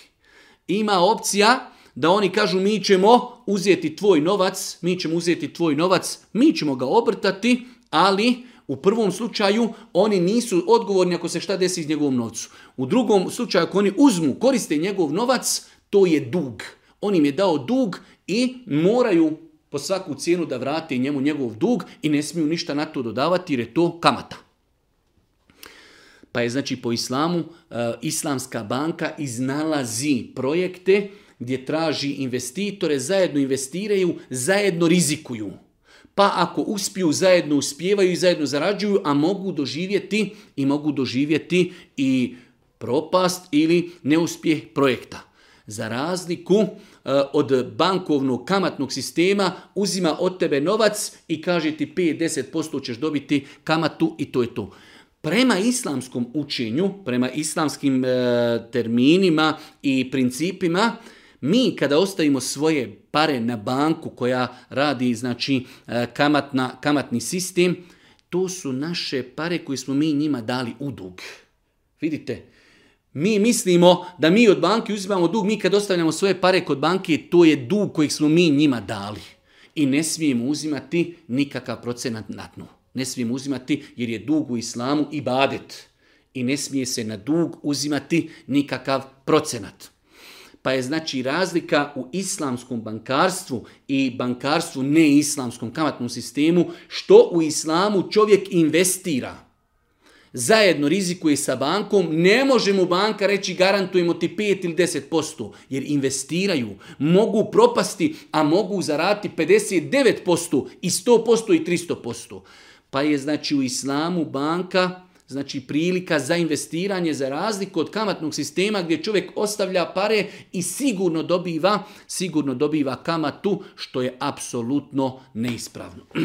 Speaker 1: Ima opcija da oni kažu mi ćemo uzeti tvoj novac, mi ćemo uzeti tvoj novac, mi ćemo ga obrtati, ali u prvom slučaju oni nisu odgovorni ako se šta desi iz njegovom novcu. U drugom slučaju ako oni uzmu, koriste njegov novac, to je dug. On im je dao dug i moraju po svaku cijenu da vrate njemu njegov dug i ne smiju ništa na to dodavati jer je to kamata. Pa je znači po islamu e, Islamska banka iznalazi projekte gdje traži investitore, zajedno investiraju, zajedno rizikuju pa ako uspiju zajedno uspijevaju i zajedno zarađuju, a mogu doživjeti i mogu doživjeti i propast ili neuspjeh projekta. Za razliku eh, od bankovnog kamatnog sistema uzima od tebe novac i kaže ti 5-10% ćeš dobiti kamatu i to je to. Prema islamskom učenju, prema islamskim eh, terminima i principima, mi kada ostavimo svoje pare na banku koja radi znači e, kamatna, kamatni sistem, to su naše pare koje smo mi njima dali u dug. Vidite, mi mislimo da mi od banke uzimamo dug, mi kada ostavljamo svoje pare kod banke, to je dug kojeg smo mi njima dali. I ne smijemo uzimati nikakav procenat na dnu. Ne smijemo uzimati jer je dug u islamu i badet. I ne smije se na dug uzimati nikakav procenat pa je znači razlika u islamskom bankarstvu i bankarstvu neislamskom kamatnom sistemu, što u islamu čovjek investira. Zajedno rizikuje sa bankom, ne može mu banka reći garantujemo ti 5 ili 10%, jer investiraju, mogu propasti, a mogu zarati 59% i 100% i 300%. Pa je znači u islamu banka znači prilika za investiranje za razliku od kamatnog sistema gdje čovjek ostavlja pare i sigurno dobiva, sigurno dobiva kamatu što je apsolutno neispravno.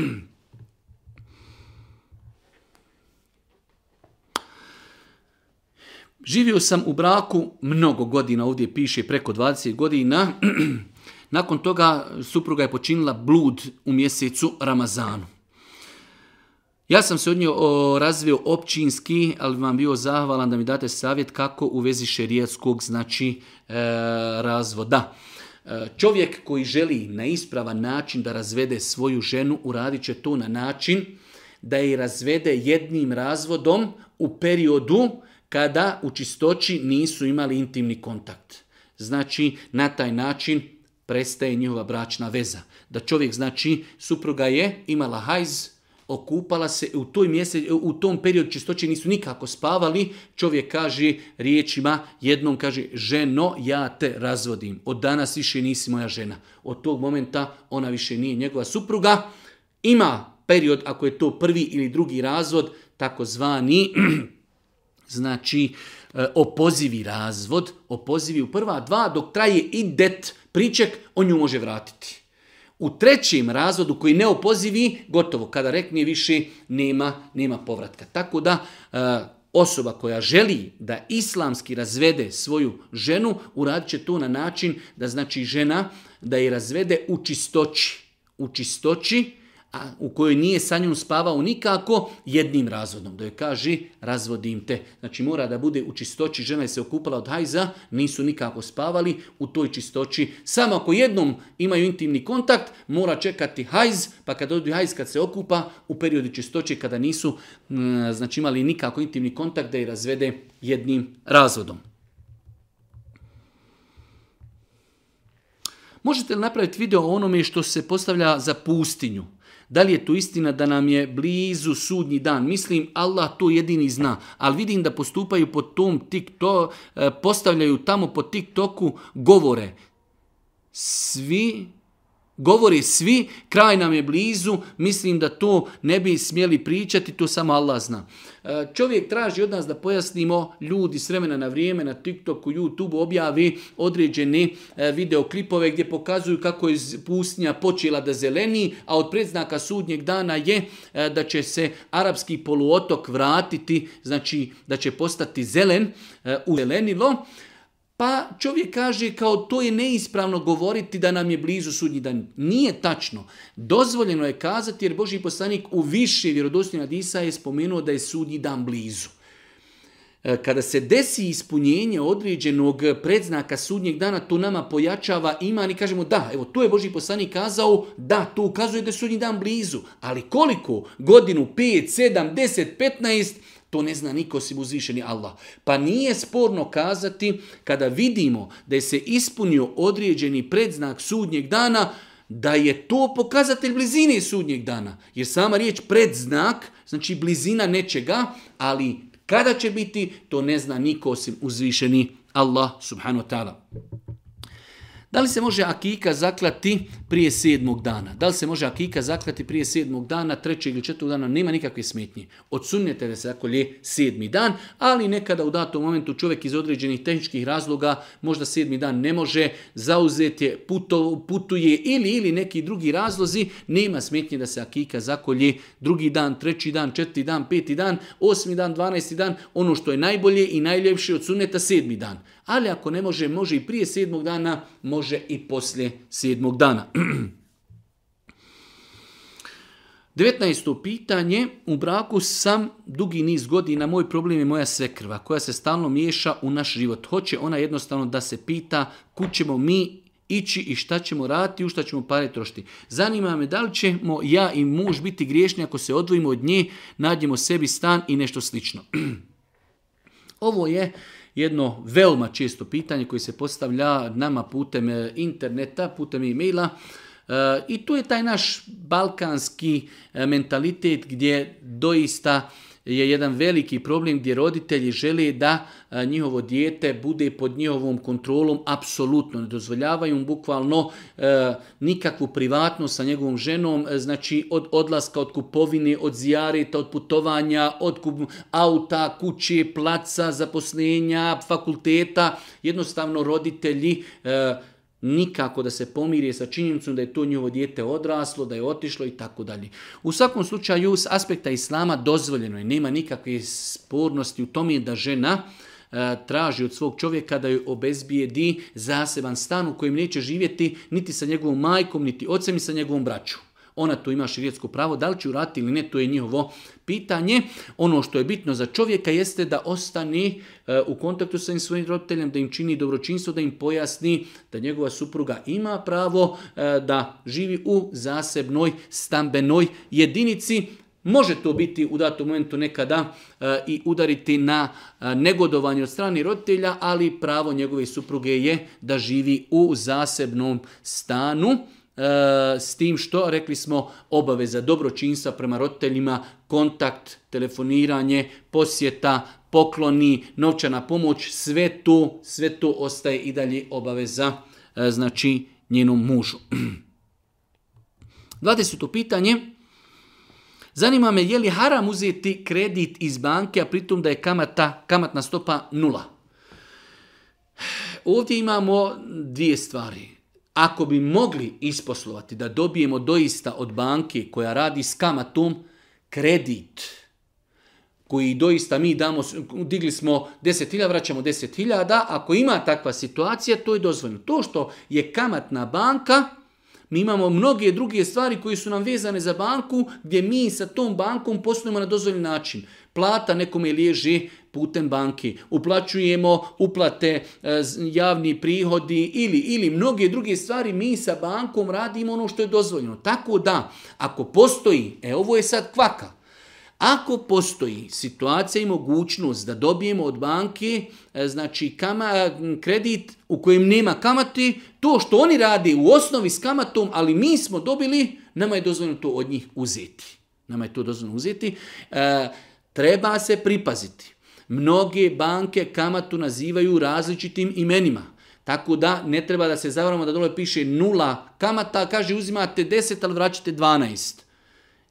Speaker 1: Živio sam u braku mnogo godina, ovdje piše preko 20 godina. Nakon toga supruga je počinila blud u mjesecu Ramazanu. Ja sam se od nje razvio općinski, ali vam bio zahvalan da mi date savjet kako u vezi šerijatskog znači e, razvoda. E, čovjek koji želi na ispravan način da razvede svoju ženu, uradit će to na način da je razvede jednim razvodom u periodu kada u čistoći nisu imali intimni kontakt. Znači, na taj način prestaje njihova bračna veza. Da čovjek, znači, supruga je imala hajz, okupala se u, toj u tom periodu čistoće nisu nikako spavali, čovjek kaže riječima, jednom kaže ženo ja te razvodim, od danas više nisi moja žena. Od tog momenta ona više nije njegova supruga. Ima period ako je to prvi ili drugi razvod, takozvani znači e, opozivi razvod, opozivi u prva dva, dok traje i det priček, on nju može vratiti. U trećem razvodu koji ne opozivi, gotovo, kada rekne više, nema, nema povratka. Tako da e, osoba koja želi da islamski razvede svoju ženu, uradit će to na način da znači žena da je razvede u čistoći. U čistoći, a u kojoj nije sa njom spavao nikako, jednim razvodom. Da joj kaže, razvodim te. Znači mora da bude u čistoći, žena je se okupala od hajza, nisu nikako spavali u toj čistoći. Samo ako jednom imaju intimni kontakt, mora čekati hajz, pa kad dođu hajz, kad se okupa, u periodu čistoće, kada nisu znači imali nikako intimni kontakt, da je razvede jednim razvodom. Možete li napraviti video o onome što se postavlja za pustinju? Da li je to istina da nam je blizu sudnji dan? Mislim, Allah to jedini zna. Ali vidim da postupaju po tom TikTok, eh, postavljaju tamo po TikToku govore. Svi Govore svi, kraj nam je blizu, mislim da to ne bi smjeli pričati, to samo Allah zna. E, čovjek traži od nas da pojasnimo, ljudi s vremena na vrijeme na TikToku, YouTubeu objavi određene e, videoklipove gdje pokazuju kako je pustinja počela da zeleni, a od predznaka sudnjeg dana je e, da će se arapski poluotok vratiti, znači da će postati zelen, u zelenilo pa čovjek kaže kao to je neispravno govoriti da nam je blizu sudnji dan. Nije tačno. Dozvoljeno je kazati jer Boži poslanik u više vjerodostinu disa je spomenuo da je sudnji dan blizu. E, kada se desi ispunjenje određenog predznaka sudnjeg dana, to nama pojačava iman i kažemo da, evo tu je Boži poslanik kazao, da, to ukazuje da je sudnji dan blizu. Ali koliko? Godinu, 5, 7, 10, 15, to ne zna niko osim uzvišeni Allah. Pa nije sporno kazati kada vidimo da je se ispunio određeni predznak sudnjeg dana, da je to pokazatelj blizine sudnjeg dana. Jer sama riječ predznak, znači blizina nečega, ali kada će biti, to ne zna niko osim uzvišeni Allah subhanahu wa ta'ala. Da li se može akika zaklati prije sedmog dana? Da li se može akika zaklati prije sedmog dana, trećeg ili četvog dana? Nema nikakve smetnje. Odsunjete da se zakolje sedmi dan, ali nekada u datom momentu čovjek iz određenih tehničkih razloga možda sedmi dan ne može, zauzet je, putuje ili ili neki drugi razlozi, nema smetnje da se akika zakolje drugi dan, treći dan, četvrti dan, peti dan, osmi dan, dvanaesti dan, ono što je najbolje i najljepše od sedmi dan ali ako ne može, može i prije sedmog dana, može i poslije sedmog dana. 19. pitanje, u braku sam dugi niz godina, moj problem je moja svekrva koja se stalno miješa u naš život. Hoće ona jednostavno da se pita kud ćemo mi ići i šta ćemo raditi, u šta ćemo pare trošiti. Zanima me da li ćemo ja i muž biti griješni ako se odvojimo od nje, nađemo sebi stan i nešto slično. Ovo je jedno veoma često pitanje koje se postavlja nama putem e, interneta, putem e-maila. E, I tu je taj naš balkanski e, mentalitet gdje doista je jedan veliki problem gdje roditelji žele da njihovo dijete bude pod njihovom kontrolom apsolutno. Ne dozvoljavaju mu bukvalno e, nikakvu privatnost sa njegovom ženom, e, znači od odlaska, od kupovine, od zijareta, od putovanja, od kup, auta, kuće, placa, zaposlenja, fakulteta. Jednostavno roditelji e, nikako da se pomirije sa činjenicom da je to njovo dijete odraslo, da je otišlo i tako dalje. U svakom slučaju s aspekta islama dozvoljeno je, nema nikakve spornosti u tome da žena e, traži od svog čovjeka da joj obezbijedi zaseban stan u kojem neće živjeti niti sa njegovom majkom, niti ocem i sa njegovom braćom ona tu ima širijetsko pravo, da li će uraditi ili ne, to je njihovo pitanje. Ono što je bitno za čovjeka jeste da ostani e, u kontaktu sa svojim roditeljem, da im čini dobročinstvo, da im pojasni da njegova supruga ima pravo e, da živi u zasebnoj stambenoj jedinici, Može to biti u datom momentu nekada e, i udariti na e, negodovanje od strane roditelja, ali pravo njegove supruge je da živi u zasebnom stanu. E, s tim što, rekli smo, obaveza dobročinstva prema roditeljima, kontakt, telefoniranje, posjeta, pokloni, novčana pomoć, sve to, sve ostaje i dalje obaveza e, znači njenom mužu. 20. pitanje. Zanima me je li haram uzeti kredit iz banke, a pritom da je kamata, kamatna stopa nula. Ovdje imamo dvije stvari. Ako bi mogli isposlovati da dobijemo doista od banke koja radi s kamatom kredit koji doista mi damo, digli smo 10.000, vraćamo 10.000, ako ima takva situacija, to je dozvoljno. To što je kamatna banka, mi imamo mnoge druge stvari koje su nam vezane za banku, gdje mi sa tom bankom poslujemo na dozvoljen način. Plata nekome liježi putem banki, uplaćujemo uplate, e, javni prihodi ili, ili mnoge druge stvari, mi sa bankom radimo ono što je dozvoljeno. Tako da, ako postoji, e ovo je sad kvaka, ako postoji situacija i mogućnost da dobijemo od banke e, znači kama, kredit u kojem nema kamati, to što oni rade u osnovi s kamatom, ali mi smo dobili, nama je dozvoljeno to od njih uzeti. Nama je to dozvoljeno uzeti. E, treba se pripaziti. Mnoge banke kamatu nazivaju različitim imenima. Tako da ne treba da se zavaramo da dole piše nula kamata, kaže uzimate 10, ali vraćate 12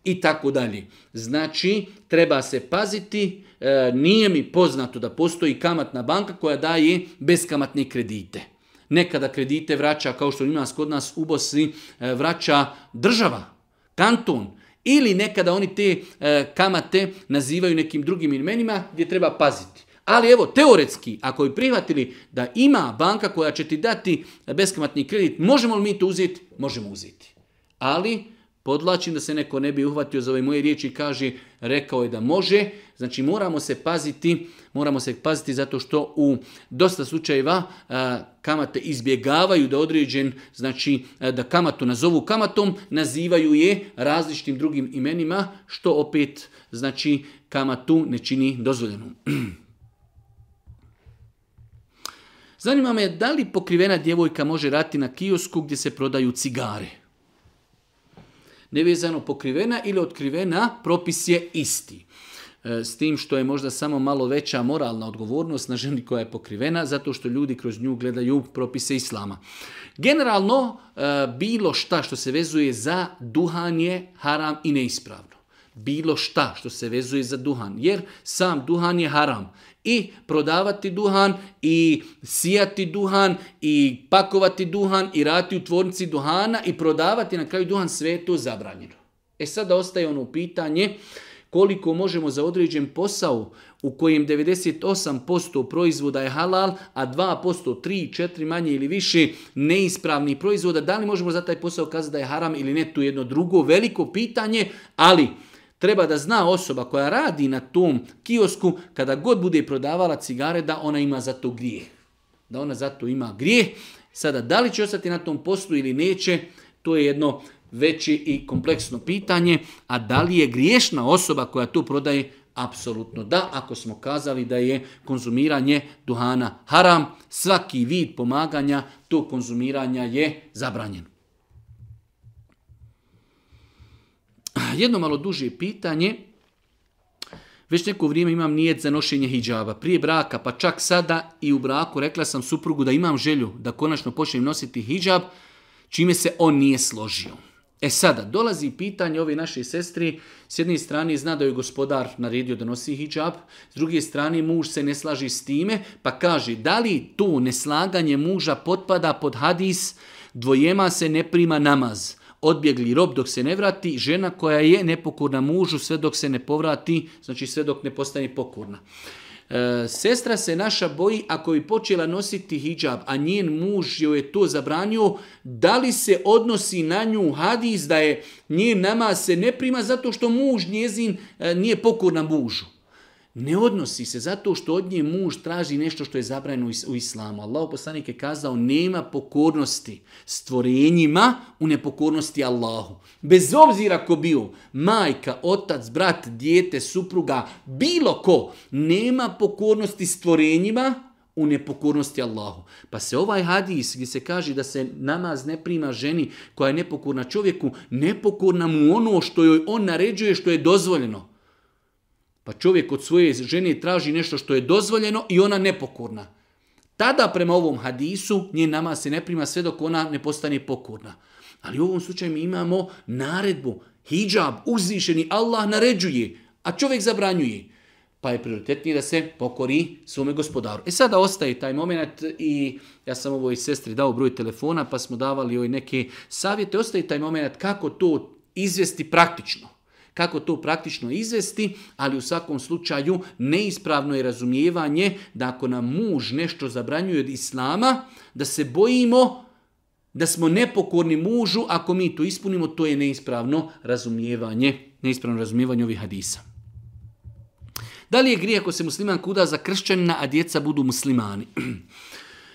Speaker 1: i tako dalje. Znači, treba se paziti, e, nije mi poznato da postoji kamatna banka koja daje beskamatne kredite. Nekada kredite vraća, kao što ima kod nas u Bosni, e, vraća država, kanton. Ili nekada oni te e, kamate nazivaju nekim drugim imenima gdje treba paziti. Ali evo, teoretski, ako bi prihvatili da ima banka koja će ti dati beskamatni kredit, možemo li mi to uzeti? Možemo uzeti. Ali Podlačim da se neko ne bi uhvatio za ove moje riječi i kaže rekao je da može. Znači moramo se paziti, moramo se paziti zato što u dosta slučajeva kamate izbjegavaju da određen, znači da kamatu nazovu kamatom, nazivaju je različitim drugim imenima što opet znači kamatu ne čini dozvoljenu. Zanima me da li pokrivena djevojka može rati na kiosku gdje se prodaju cigare nevezano pokrivena ili otkrivena, propis je isti. E, s tim što je možda samo malo veća moralna odgovornost na ženi koja je pokrivena, zato što ljudi kroz nju gledaju propise islama. Generalno, e, bilo šta što se vezuje za duhan je haram i neispravno bilo šta što se vezuje za duhan. Jer sam duhan je haram i prodavati duhan i sijati duhan i pakovati duhan i rati u tvornici duhana i prodavati na kraju duhan sve to zabranjeno. E sada ostaje ono pitanje koliko možemo za određen posao u kojem 98% proizvoda je halal, a 2%, 3, 4 manje ili više neispravnih proizvoda, da li možemo za taj posao kazati da je haram ili ne, tu jedno drugo veliko pitanje, ali Treba da zna osoba koja radi na tom kiosku, kada god bude prodavala cigare, da ona ima za to grijeh. Da ona za to ima grijeh. Sada, da li će ostati na tom poslu ili neće, to je jedno veće i kompleksno pitanje. A da li je griješna osoba koja to prodaje? Apsolutno da, ako smo kazali da je konzumiranje duhana haram, svaki vid pomaganja to konzumiranja je zabranjen. jedno malo duže pitanje, već neko vrijeme imam nijed za nošenje hijjaba. Prije braka, pa čak sada i u braku rekla sam suprugu da imam želju da konačno počnem nositi hijjab, čime se on nije složio. E sada, dolazi pitanje ove naše sestri, s jedne strane zna da je gospodar naredio da nosi hijjab, s druge strane muž se ne slaži s time, pa kaže da li to neslaganje muža potpada pod hadis, dvojema se ne prima namaz odbjegli rob dok se ne vrati, žena koja je nepokorna mužu sve dok se ne povrati, znači sve dok ne postane pokorna. E, sestra se naša boji ako bi počela nositi hijab, a njen muž joj je to zabranio, da li se odnosi na nju hadis da je njen nama se ne prima zato što muž njezin e, nije pokorna mužu. Ne odnosi se zato što od nje muž traži nešto što je zabranjeno u islamu. Allah poslanik je kazao nema pokornosti stvorenjima u nepokornosti Allahu. Bez obzira ko bio, majka, otac, brat, dijete, supruga, bilo ko, nema pokornosti stvorenjima u nepokornosti Allahu. Pa se ovaj hadis gdje se kaže da se namaz ne prima ženi koja je nepokorna čovjeku, nepokorna mu ono što joj on naređuje što je dozvoljeno. Pa čovjek od svoje žene traži nešto što je dozvoljeno i ona nepokorna. Tada prema ovom hadisu nje nama se ne prima sve dok ona ne postane pokorna. Ali u ovom slučaju mi imamo naredbu. Hijab, uzvišeni Allah naređuje, a čovjek zabranjuje. Pa je prioritetnije da se pokori svome gospodaru. E sada ostaje taj moment i ja sam ovoj sestri dao broj telefona pa smo davali joj neke savjete. Ostaje taj moment kako to izvesti praktično. Kako to praktično izvesti, ali u svakom slučaju neispravno je razumijevanje da ako nam muž nešto zabranjuje od islama, da se bojimo da smo nepokorni mužu, ako mi to ispunimo, to je neispravno razumijevanje, neispravno razumijevanje ovih hadisa. Da li je grije ako se musliman kuda za kršćanina, a djeca budu muslimani?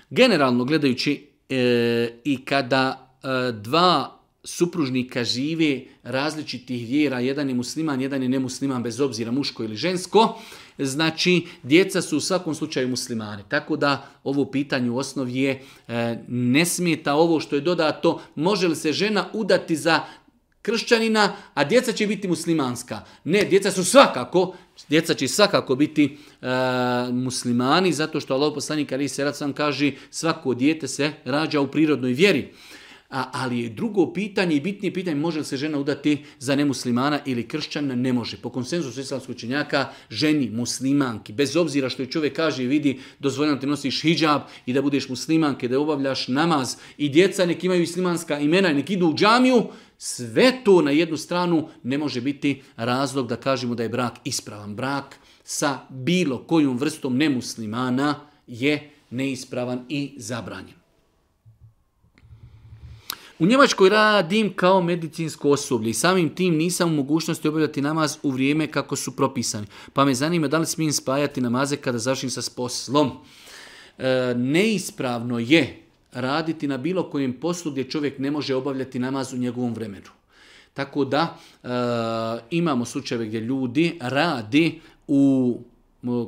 Speaker 1: Generalno gledajući e, i kada e, dva supružnika žive različitih vjera, jedan je musliman, jedan je nemusliman, bez obzira muško ili žensko, znači djeca su u svakom slučaju muslimani. Tako da ovo pitanje u osnovi je e, ne smijeta ovo što je dodato, može li se žena udati za kršćanina, a djeca će biti muslimanska. Ne, djeca su svakako, djeca će svakako biti e, muslimani, zato što Allah poslanik Ali Serat kaže svako dijete se rađa u prirodnoj vjeri. A, ali drugo pitanje i bitnije pitanje, može li se žena udati za nemuslimana ili kršćana? Ne može. Po konsenzusu islamskog činjaka, ženi, muslimanki, bez obzira što je čovjek kaže i vidi, dozvoljeno ti nosiš hijab i da budeš muslimanke, da obavljaš namaz i djeca nek imaju muslimanska imena i nek idu u džamiju, sve to na jednu stranu ne može biti razlog da kažemo da je brak ispravan. Brak sa bilo kojom vrstom nemuslimana je neispravan i zabranjen. U Njemačkoj radim kao medicinsko osoblje i samim tim nisam u mogućnosti obavljati namaz u vrijeme kako su propisani. Pa me zanima da li smijem spajati namaze kada završim sa poslom. E, neispravno je raditi na bilo kojem poslu gdje čovjek ne može obavljati namaz u njegovom vremenu. Tako da e, imamo slučajeve gdje ljudi radi u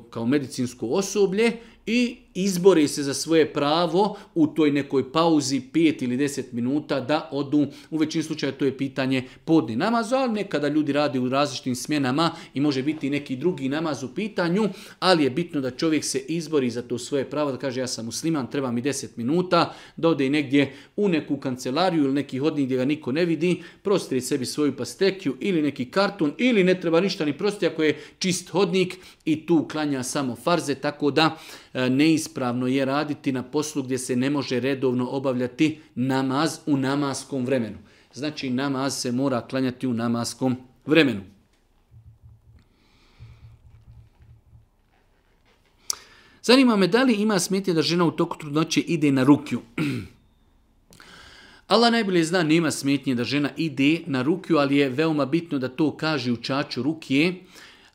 Speaker 1: kao medicinsko osoblje i izbore se za svoje pravo u toj nekoj pauzi 5 ili 10 minuta da odu, u većini slučaja to je pitanje podni namazu, ali nekada ljudi rade u različitim smjenama i može biti neki drugi namaz u pitanju, ali je bitno da čovjek se izbori za to svoje pravo, da kaže ja sam musliman, treba mi 10 minuta, da ode i negdje u neku kancelariju ili neki hodnik gdje ga niko ne vidi, prostri sebi svoju pastekiju ili neki karton ili ne treba ništa ni prosti ako je čist hodnik i tu klanja samo farze, tako da e, ne ispravno je raditi na poslu gdje se ne može redovno obavljati namaz u namaskom vremenu. Znači namaz se mora klanjati u namaskom vremenu. Zanima me da li ima smetnje da žena u toku trudnoće ide na rukju. Allah najbolje zna, nema smetnje da žena ide na rukju, ali je veoma bitno da to kaže u čaču rukije,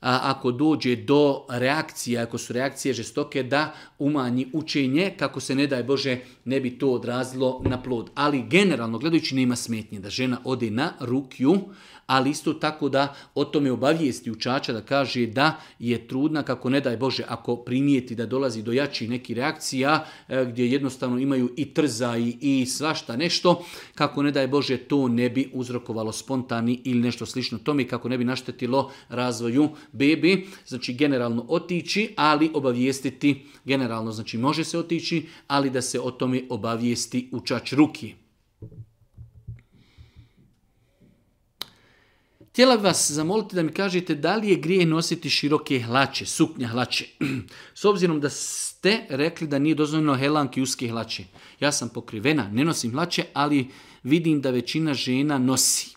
Speaker 1: ako dođe do reakcije, ako su reakcije žestoke, da umanji učenje kako se ne daj Bože ne bi to odrazilo na plod. Ali generalno gledajući nema smetnje da žena ode na rukju, ali isto tako da o tome obavijesti učača da kaže da je trudna kako ne daj Bože ako primijeti da dolazi do jačih nekih reakcija e, gdje jednostavno imaju i trza i, i svašta nešto kako ne daj Bože to ne bi uzrokovalo spontani ili nešto slično tome kako ne bi naštetilo razvoju bebi. Znači generalno otići ali obavijestiti generalno znači može se otići ali da se o tome obavijesti učač ruki. Htjela bih vas zamoliti da mi kažete da li je grije nositi široke hlače, suknja hlače. S obzirom da ste rekli da nije dozvoljeno helanki uske hlače. Ja sam pokrivena, ne nosim hlače, ali vidim da većina žena nosi.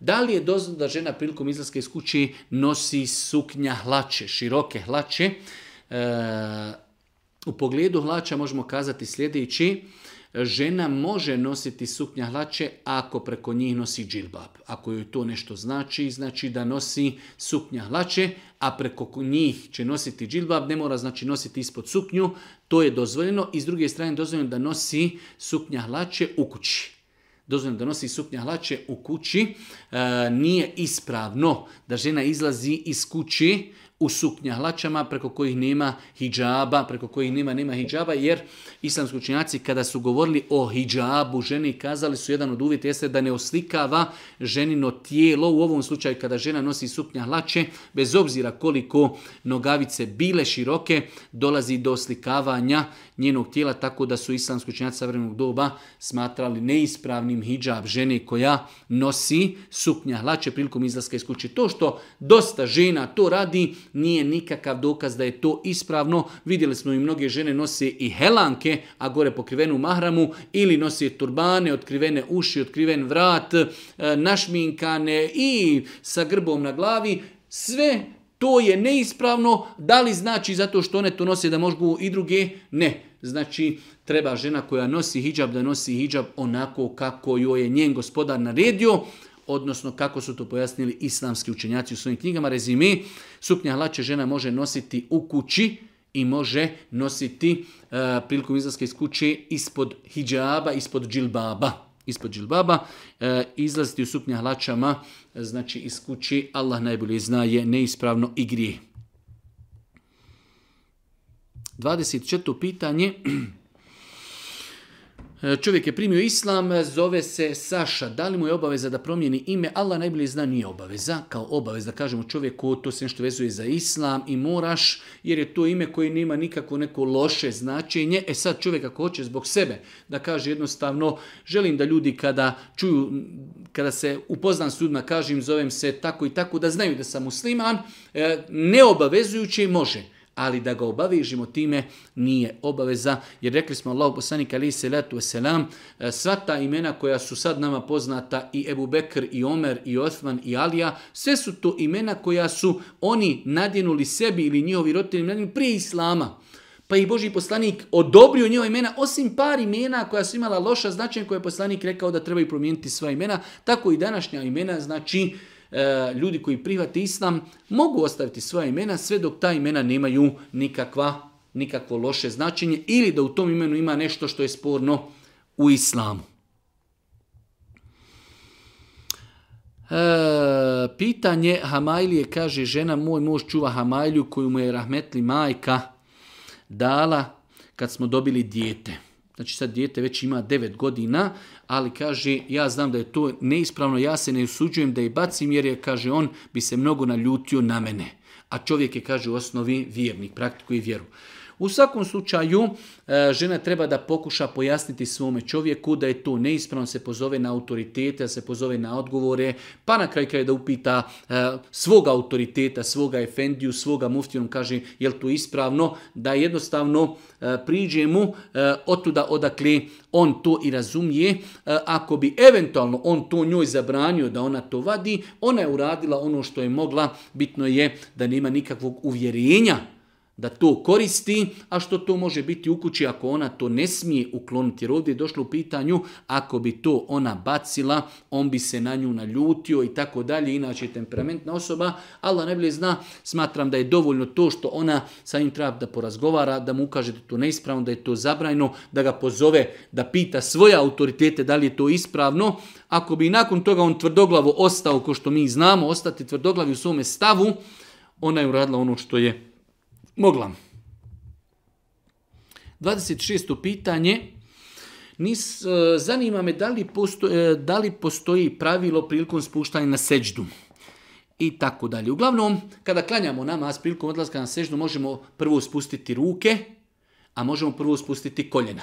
Speaker 1: Da li je dozvoljeno da žena prilikom izlaska iz kuće nosi suknja hlače, široke hlače? E, u pogledu hlača možemo kazati sljedeći žena može nositi suknja hlače ako preko njih nosi džilbab. Ako joj to nešto znači, znači da nosi suknja hlače, a preko njih će nositi džilbab, ne mora znači nositi ispod suknju, to je dozvoljeno. I s druge strane dozvoljeno da nosi suknja hlače u kući dozvoljeno da nosi suknja hlače u kući, e, nije ispravno da žena izlazi iz kući u suknja hlačama preko kojih nema hijjaba, preko kojih nema, nema hijjaba, jer islamski učinjaci kada su govorili o hidžabu ženi kazali su jedan od uvjeta jeste da ne oslikava ženino tijelo, u ovom slučaju kada žena nosi suknja hlače, bez obzira koliko nogavice bile široke, dolazi do oslikavanja njenog tijela, tako da su islamski učinjaci savremenog doba smatrali neispravnim hijab žene koja nosi suknja hlače prilikom izlaska iz kuće. To što dosta žena to radi, nije nikakav dokaz da je to ispravno. Vidjeli smo i mnoge žene nose i helanke, a gore pokrivenu mahramu, ili nose turbane, otkrivene uši, otkriven vrat, e, našminkane i sa grbom na glavi. Sve to je neispravno. Da li znači zato što one to nose da mogu i druge? Ne. Znači, treba žena koja nosi hijab da nosi hijab onako kako joj je njen gospodar naredio odnosno kako su to pojasnili islamski učenjaci u svojim knjigama. Rezimi, suknja hlače žena može nositi u kući i može nositi e, prilikom izlaska iz kuće ispod hijjaba, ispod džilbaba. Ispod džilbaba, e, izlaziti u suknja hlačama, e, znači iz kući, Allah najbolje zna je neispravno i grije. 24. pitanje, E, čovjek je primio islam, zove se Saša. Da li mu je obaveza da promijeni ime? Allah najbolje zna, nije obaveza. Kao obaveza, da kažemo čovjeku, to se nešto vezuje za islam i moraš, jer je to ime koje nema nikako neko loše značenje. E sad čovjek ako hoće zbog sebe da kaže jednostavno, želim da ljudi kada čuju, kada se upoznam s ljudima, kažem, zovem se tako i tako, da znaju da sam musliman, e, ne može ali da ga obavežimo time nije obaveza. Jer rekli smo Allah poslanik ali se letu selam, e, sva ta imena koja su sad nama poznata i Ebu Bekr i Omer i Osman i Alija, sve su to imena koja su oni nadjenuli sebi ili njihovi roditelji nadjenuli prije Islama pa i Boži poslanik odobrio njihova imena, osim par imena koja su imala loša značaj, koje je poslanik rekao da trebaju promijeniti sva imena, tako i današnja imena znači E, ljudi koji prihvati islam mogu ostaviti svoja imena sve dok ta imena nemaju nikakva, nikakvo loše značenje ili da u tom imenu ima nešto što je sporno u islamu. E, pitanje Hamajlije kaže žena moj muž čuva Hamajlju koju mu je rahmetli majka dala kad smo dobili dijete. Znači sad dijete već ima 9 godina, ali kaže ja znam da je to neispravno, ja se ne usuđujem da je bacim jer je, kaže on, bi se mnogo naljutio na mene. A čovjek je, kaže, u osnovi vjernik, praktikuje vjeru. U svakom slučaju, e, žena treba da pokuša pojasniti svome čovjeku da je to neispravno, se pozove na autoritete, da se pozove na odgovore, pa na kraj kraja da upita e, svoga autoriteta, svoga efendiju, svoga muftiju, kaže je li to ispravno, da jednostavno e, priđe mu otuda odakle on to i razumije. Ako bi eventualno on to njoj zabranio da ona to vadi, ona je uradila ono što je mogla, bitno je da nema nikakvog uvjerenja da to koristi, a što to može biti u kući ako ona to ne smije ukloniti. Jer ovdje je došlo u pitanju, ako bi to ona bacila, on bi se na nju naljutio i tako dalje, inače temperamentna osoba, Allah najbolje zna, smatram da je dovoljno to što ona sa njim treba da porazgovara, da mu ukaže da to neispravno, da je to zabrajno, da ga pozove, da pita svoje autoritete da li je to ispravno. Ako bi nakon toga on tvrdoglavo ostao, ko što mi znamo, ostati tvrdoglavi u svome stavu, ona je uradila ono što je Mogla. 26. pitanje. Nis, e, zanima me e, da li, postoji, pravilo prilikom spuštanja na seđdu i tako dalje. Uglavnom, kada klanjamo namaz prilikom odlaska na seđdu, možemo prvo spustiti ruke, a možemo prvo spustiti koljena.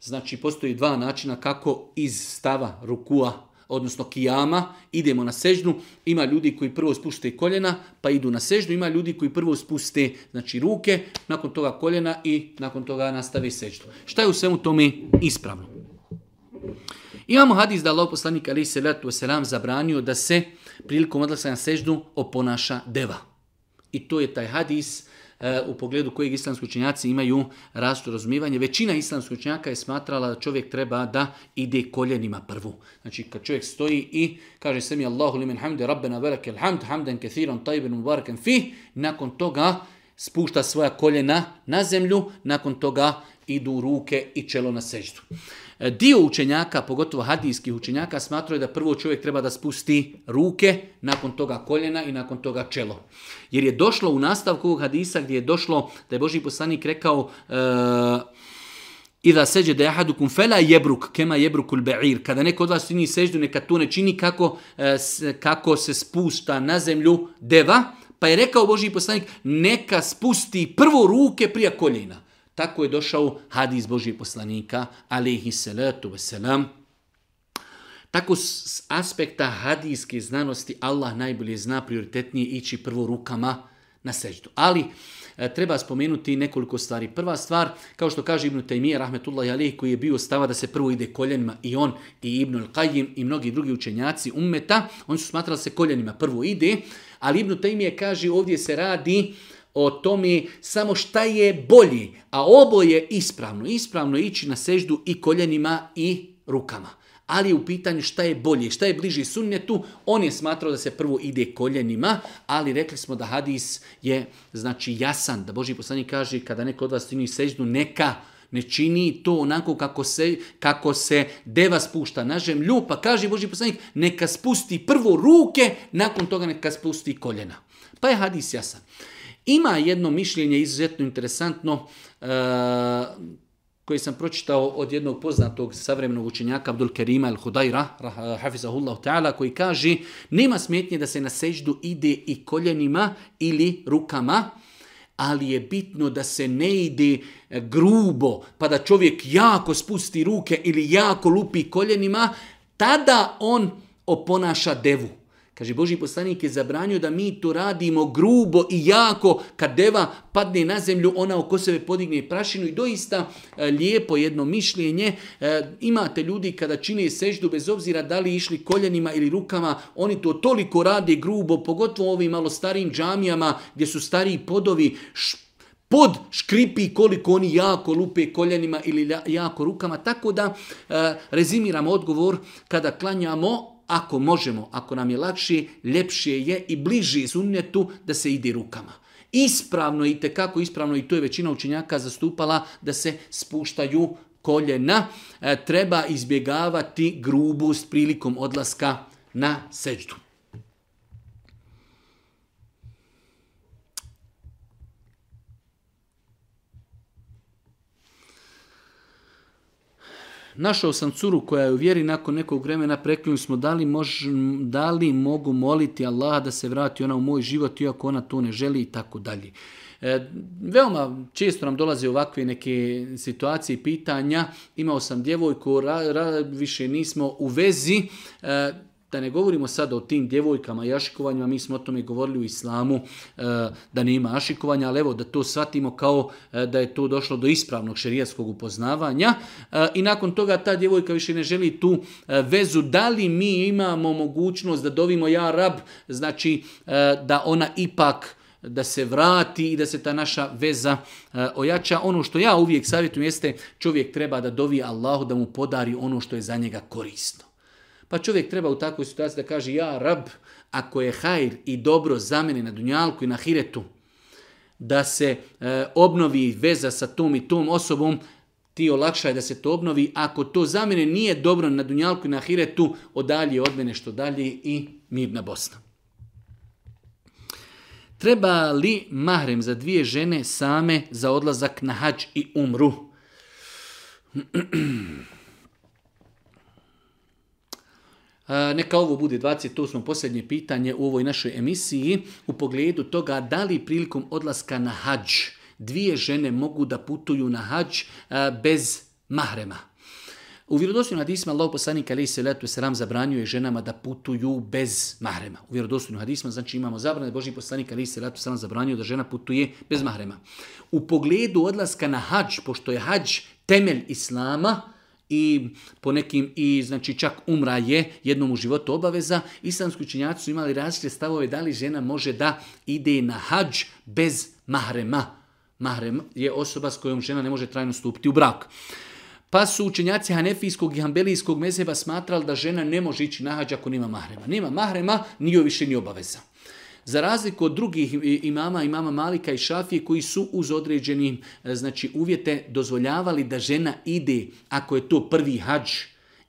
Speaker 1: Znači, postoji dva načina kako iz stava rukua odnosno kijama, idemo na sežnu, ima ljudi koji prvo spuste koljena, pa idu na sežnu, ima ljudi koji prvo spuste znači, ruke, nakon toga koljena i nakon toga nastavi sežnu. Šta je u svemu tome ispravno? Imamo hadis da Allah poslanik ali se selam zabranio da se prilikom odlasa na sežnu oponaša deva. I to je taj hadis E, u pogledu kojeg islamski učenjaci imaju rastu razumijevanje. Većina islamskih učinjaka je smatrala da čovjek treba da ide koljenima prvu. Znači kad čovjek stoji i kaže se mi Allahu hamd hamden fi nakon toga spušta svoja koljena na zemlju, nakon toga idu ruke i čelo na seždu. E, dio učenjaka, pogotovo hadijskih učenjaka, smatraju da prvo čovjek treba da spusti ruke, nakon toga koljena i nakon toga čelo. Jer je došlo u nastavku ovog hadisa gdje je došlo da je Boži poslanik rekao e, i da seđe da jahadukum fela jebruk, kema jebrukul be'ir. Kada neko od vas čini neka to ne čini kako, e, kako se spusta na zemlju deva. Pa je rekao Boži poslanik, neka spusti prvo ruke prije koljena. Tako je došao hadis Božijeg poslanika, alihi salatu wasalam. Tako s aspekta hadijske znanosti Allah najbolje zna prioritetnije ići prvo rukama na seždu. Ali e, treba spomenuti nekoliko stvari. Prva stvar, kao što kaže Ibn Taymiye, rahmetullahi alih, koji je bio stava da se prvo ide koljenima i on i Ibn al-Qajim i mnogi drugi učenjaci ummeta, oni su smatrali se koljenima prvo ide, ali Ibn Taymiye kaže ovdje se radi o tome samo šta je bolji, a oboje ispravno. Ispravno ići na seždu i koljenima i rukama. Ali u pitanju šta je bolje, šta je bliži sunnetu, on je smatrao da se prvo ide koljenima, ali rekli smo da hadis je znači jasan, da Boži poslanik kaže kada neko od vas čini seždu, neka ne čini to onako kako se, kako se deva spušta na žemlju, pa kaže Boži poslanik, neka spusti prvo ruke, nakon toga neka spusti koljena. Pa je hadis jasan. Ima jedno mišljenje izuzetno interesantno koje koji sam pročitao od jednog poznatog savremenog učenjaka Abdul Kerima al-Hudajra, e, hafizahullahu ta'ala, koji kaže nema smetnje da se na seždu ide i koljenima ili rukama, ali je bitno da se ne ide grubo, pa da čovjek jako spusti ruke ili jako lupi koljenima, tada on oponaša devu. Kaže, Boži poslanik je zabranio da mi to radimo grubo i jako. Kad deva padne na zemlju, ona oko sebe podigne prašinu i doista e, lijepo jedno mišljenje. E, imate ljudi kada čine seždu, bez obzira da li išli koljenima ili rukama, oni to toliko rade grubo, pogotovo ovim malo starim džamijama gdje su stariji podovi, pod škripi koliko oni jako lupe koljenima ili jako rukama. Tako da, e, rezimiram odgovor, kada klanjamo, ako možemo, ako nam je lakši, ljepše je i bliži sunnetu da se ide rukama. Ispravno i tekako ispravno, i to je većina učenjaka zastupala, da se spuštaju koljena. E, treba izbjegavati grubost prilikom odlaska na seđdu. Našao sam curu koja je u vjeri nakon nekog vremena preklinu smo da li, mož, mogu moliti Allaha da se vrati ona u moj život iako ona to ne želi i tako dalje. E, veoma često nam dolaze ovakve neke situacije i pitanja. Imao sam djevojku, ra, više nismo u vezi. E, da ne govorimo sada o tim djevojkama i ašikovanjima, mi smo o tome govorili u islamu e, da nema ašikovanja, ali evo da to shvatimo kao e, da je to došlo do ispravnog šerijatskog upoznavanja e, i nakon toga ta djevojka više ne želi tu vezu da li mi imamo mogućnost da dovimo ja rab, znači da ona ipak da se vrati i da se ta naša veza ojača. Ono što ja uvijek savjetujem jeste čovjek treba da dovi Allahu da mu podari ono što je za njega korisno. Pa čovjek treba u takvoj situaciji da kaže ja rab, ako je hajr i dobro za mene na dunjalku i na hiretu, da se e, obnovi veza sa tom i tom osobom, ti olakšaj da se to obnovi. Ako to za mene nije dobro na Dunjalku i na Hiretu, odalje od mene što dalje i mirna Bosna. Treba li mahrem za dvije žene same za odlazak na hađ i umru? E, neka ovo bude 28. posljednje pitanje u ovoj našoj emisiji u pogledu toga da li prilikom odlaska na hađ dvije žene mogu da putuju na hađ e, bez mahrema. U vjerodostojnom hadisma Allah poslanik ali se wasalam zabranio je ženama da putuju bez mahrema. U vjerodostojnom hadisma znači imamo zabranje, Boži poslanik ali salatu wasalam zabranio da žena putuje bez mahrema. U pogledu odlaska na hađ, pošto je hađ temelj islama, i po nekim i znači čak umra je jednom u životu obaveza. Islamski učinjaci su imali različite stavove da li žena može da ide na hadž bez mahrema. Mahrem je osoba s kojom žena ne može trajno stupiti u brak. Pa su učenjaci Hanefijskog i Hanbelijskog mezeba smatrali da žena ne može ići na hađ ako nema mahrema. Nema mahrema, nije više ni obaveza. Za razliku od drugih imama, imama Malika i Šafije koji su uz određeni e, znači, uvjete dozvoljavali da žena ide ako je to prvi hađ,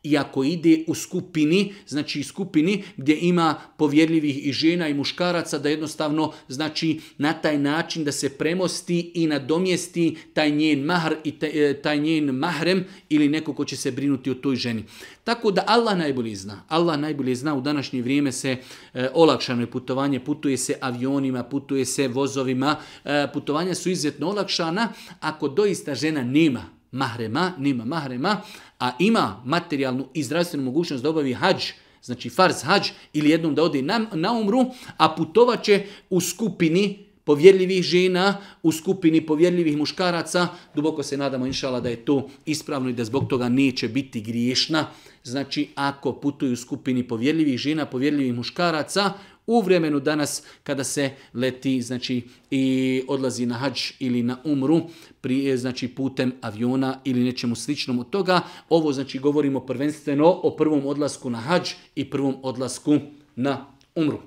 Speaker 1: i ako ide u skupini, znači skupini gdje ima povjerljivih i žena i muškaraca, da jednostavno znači na taj način da se premosti i nadomjesti taj njen mahr i e, taj njen mahrem ili neko ko će se brinuti o toj ženi. Tako da Allah najbolje zna. Allah najbolje zna u današnje vrijeme se e, olakšano je putovanje, putuje se avionima, putuje se vozovima, e, putovanja su izuzetno olakšana ako doista žena nema mahrema, nema mahrema, a ima materijalnu i zdravstvenu mogućnost da obavi hađ, znači farz hađ ili jednom da ode na, na umru, a putovat će u skupini povjerljivih žena, u skupini povjerljivih muškaraca. Duboko se nadamo, inšala, da je to ispravno i da zbog toga neće biti griješna. Znači, ako putuju u skupini povjerljivih žena, povjerljivih muškaraca, u vremenu danas kada se leti znači i odlazi na hađ ili na umru prije znači putem aviona ili nečemu sličnom od toga ovo znači govorimo prvenstveno o prvom odlasku na hađ i prvom odlasku na umru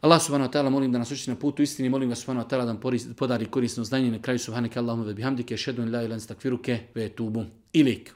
Speaker 1: Allah subhanahu wa ta'ala molim da nas učini na putu istini, molim vas subhanahu wa ta'ala da nam podari korisno znanje na kraju subhanaka Allahumma wa bihamdike, ashhadu an la ve tubu ilik.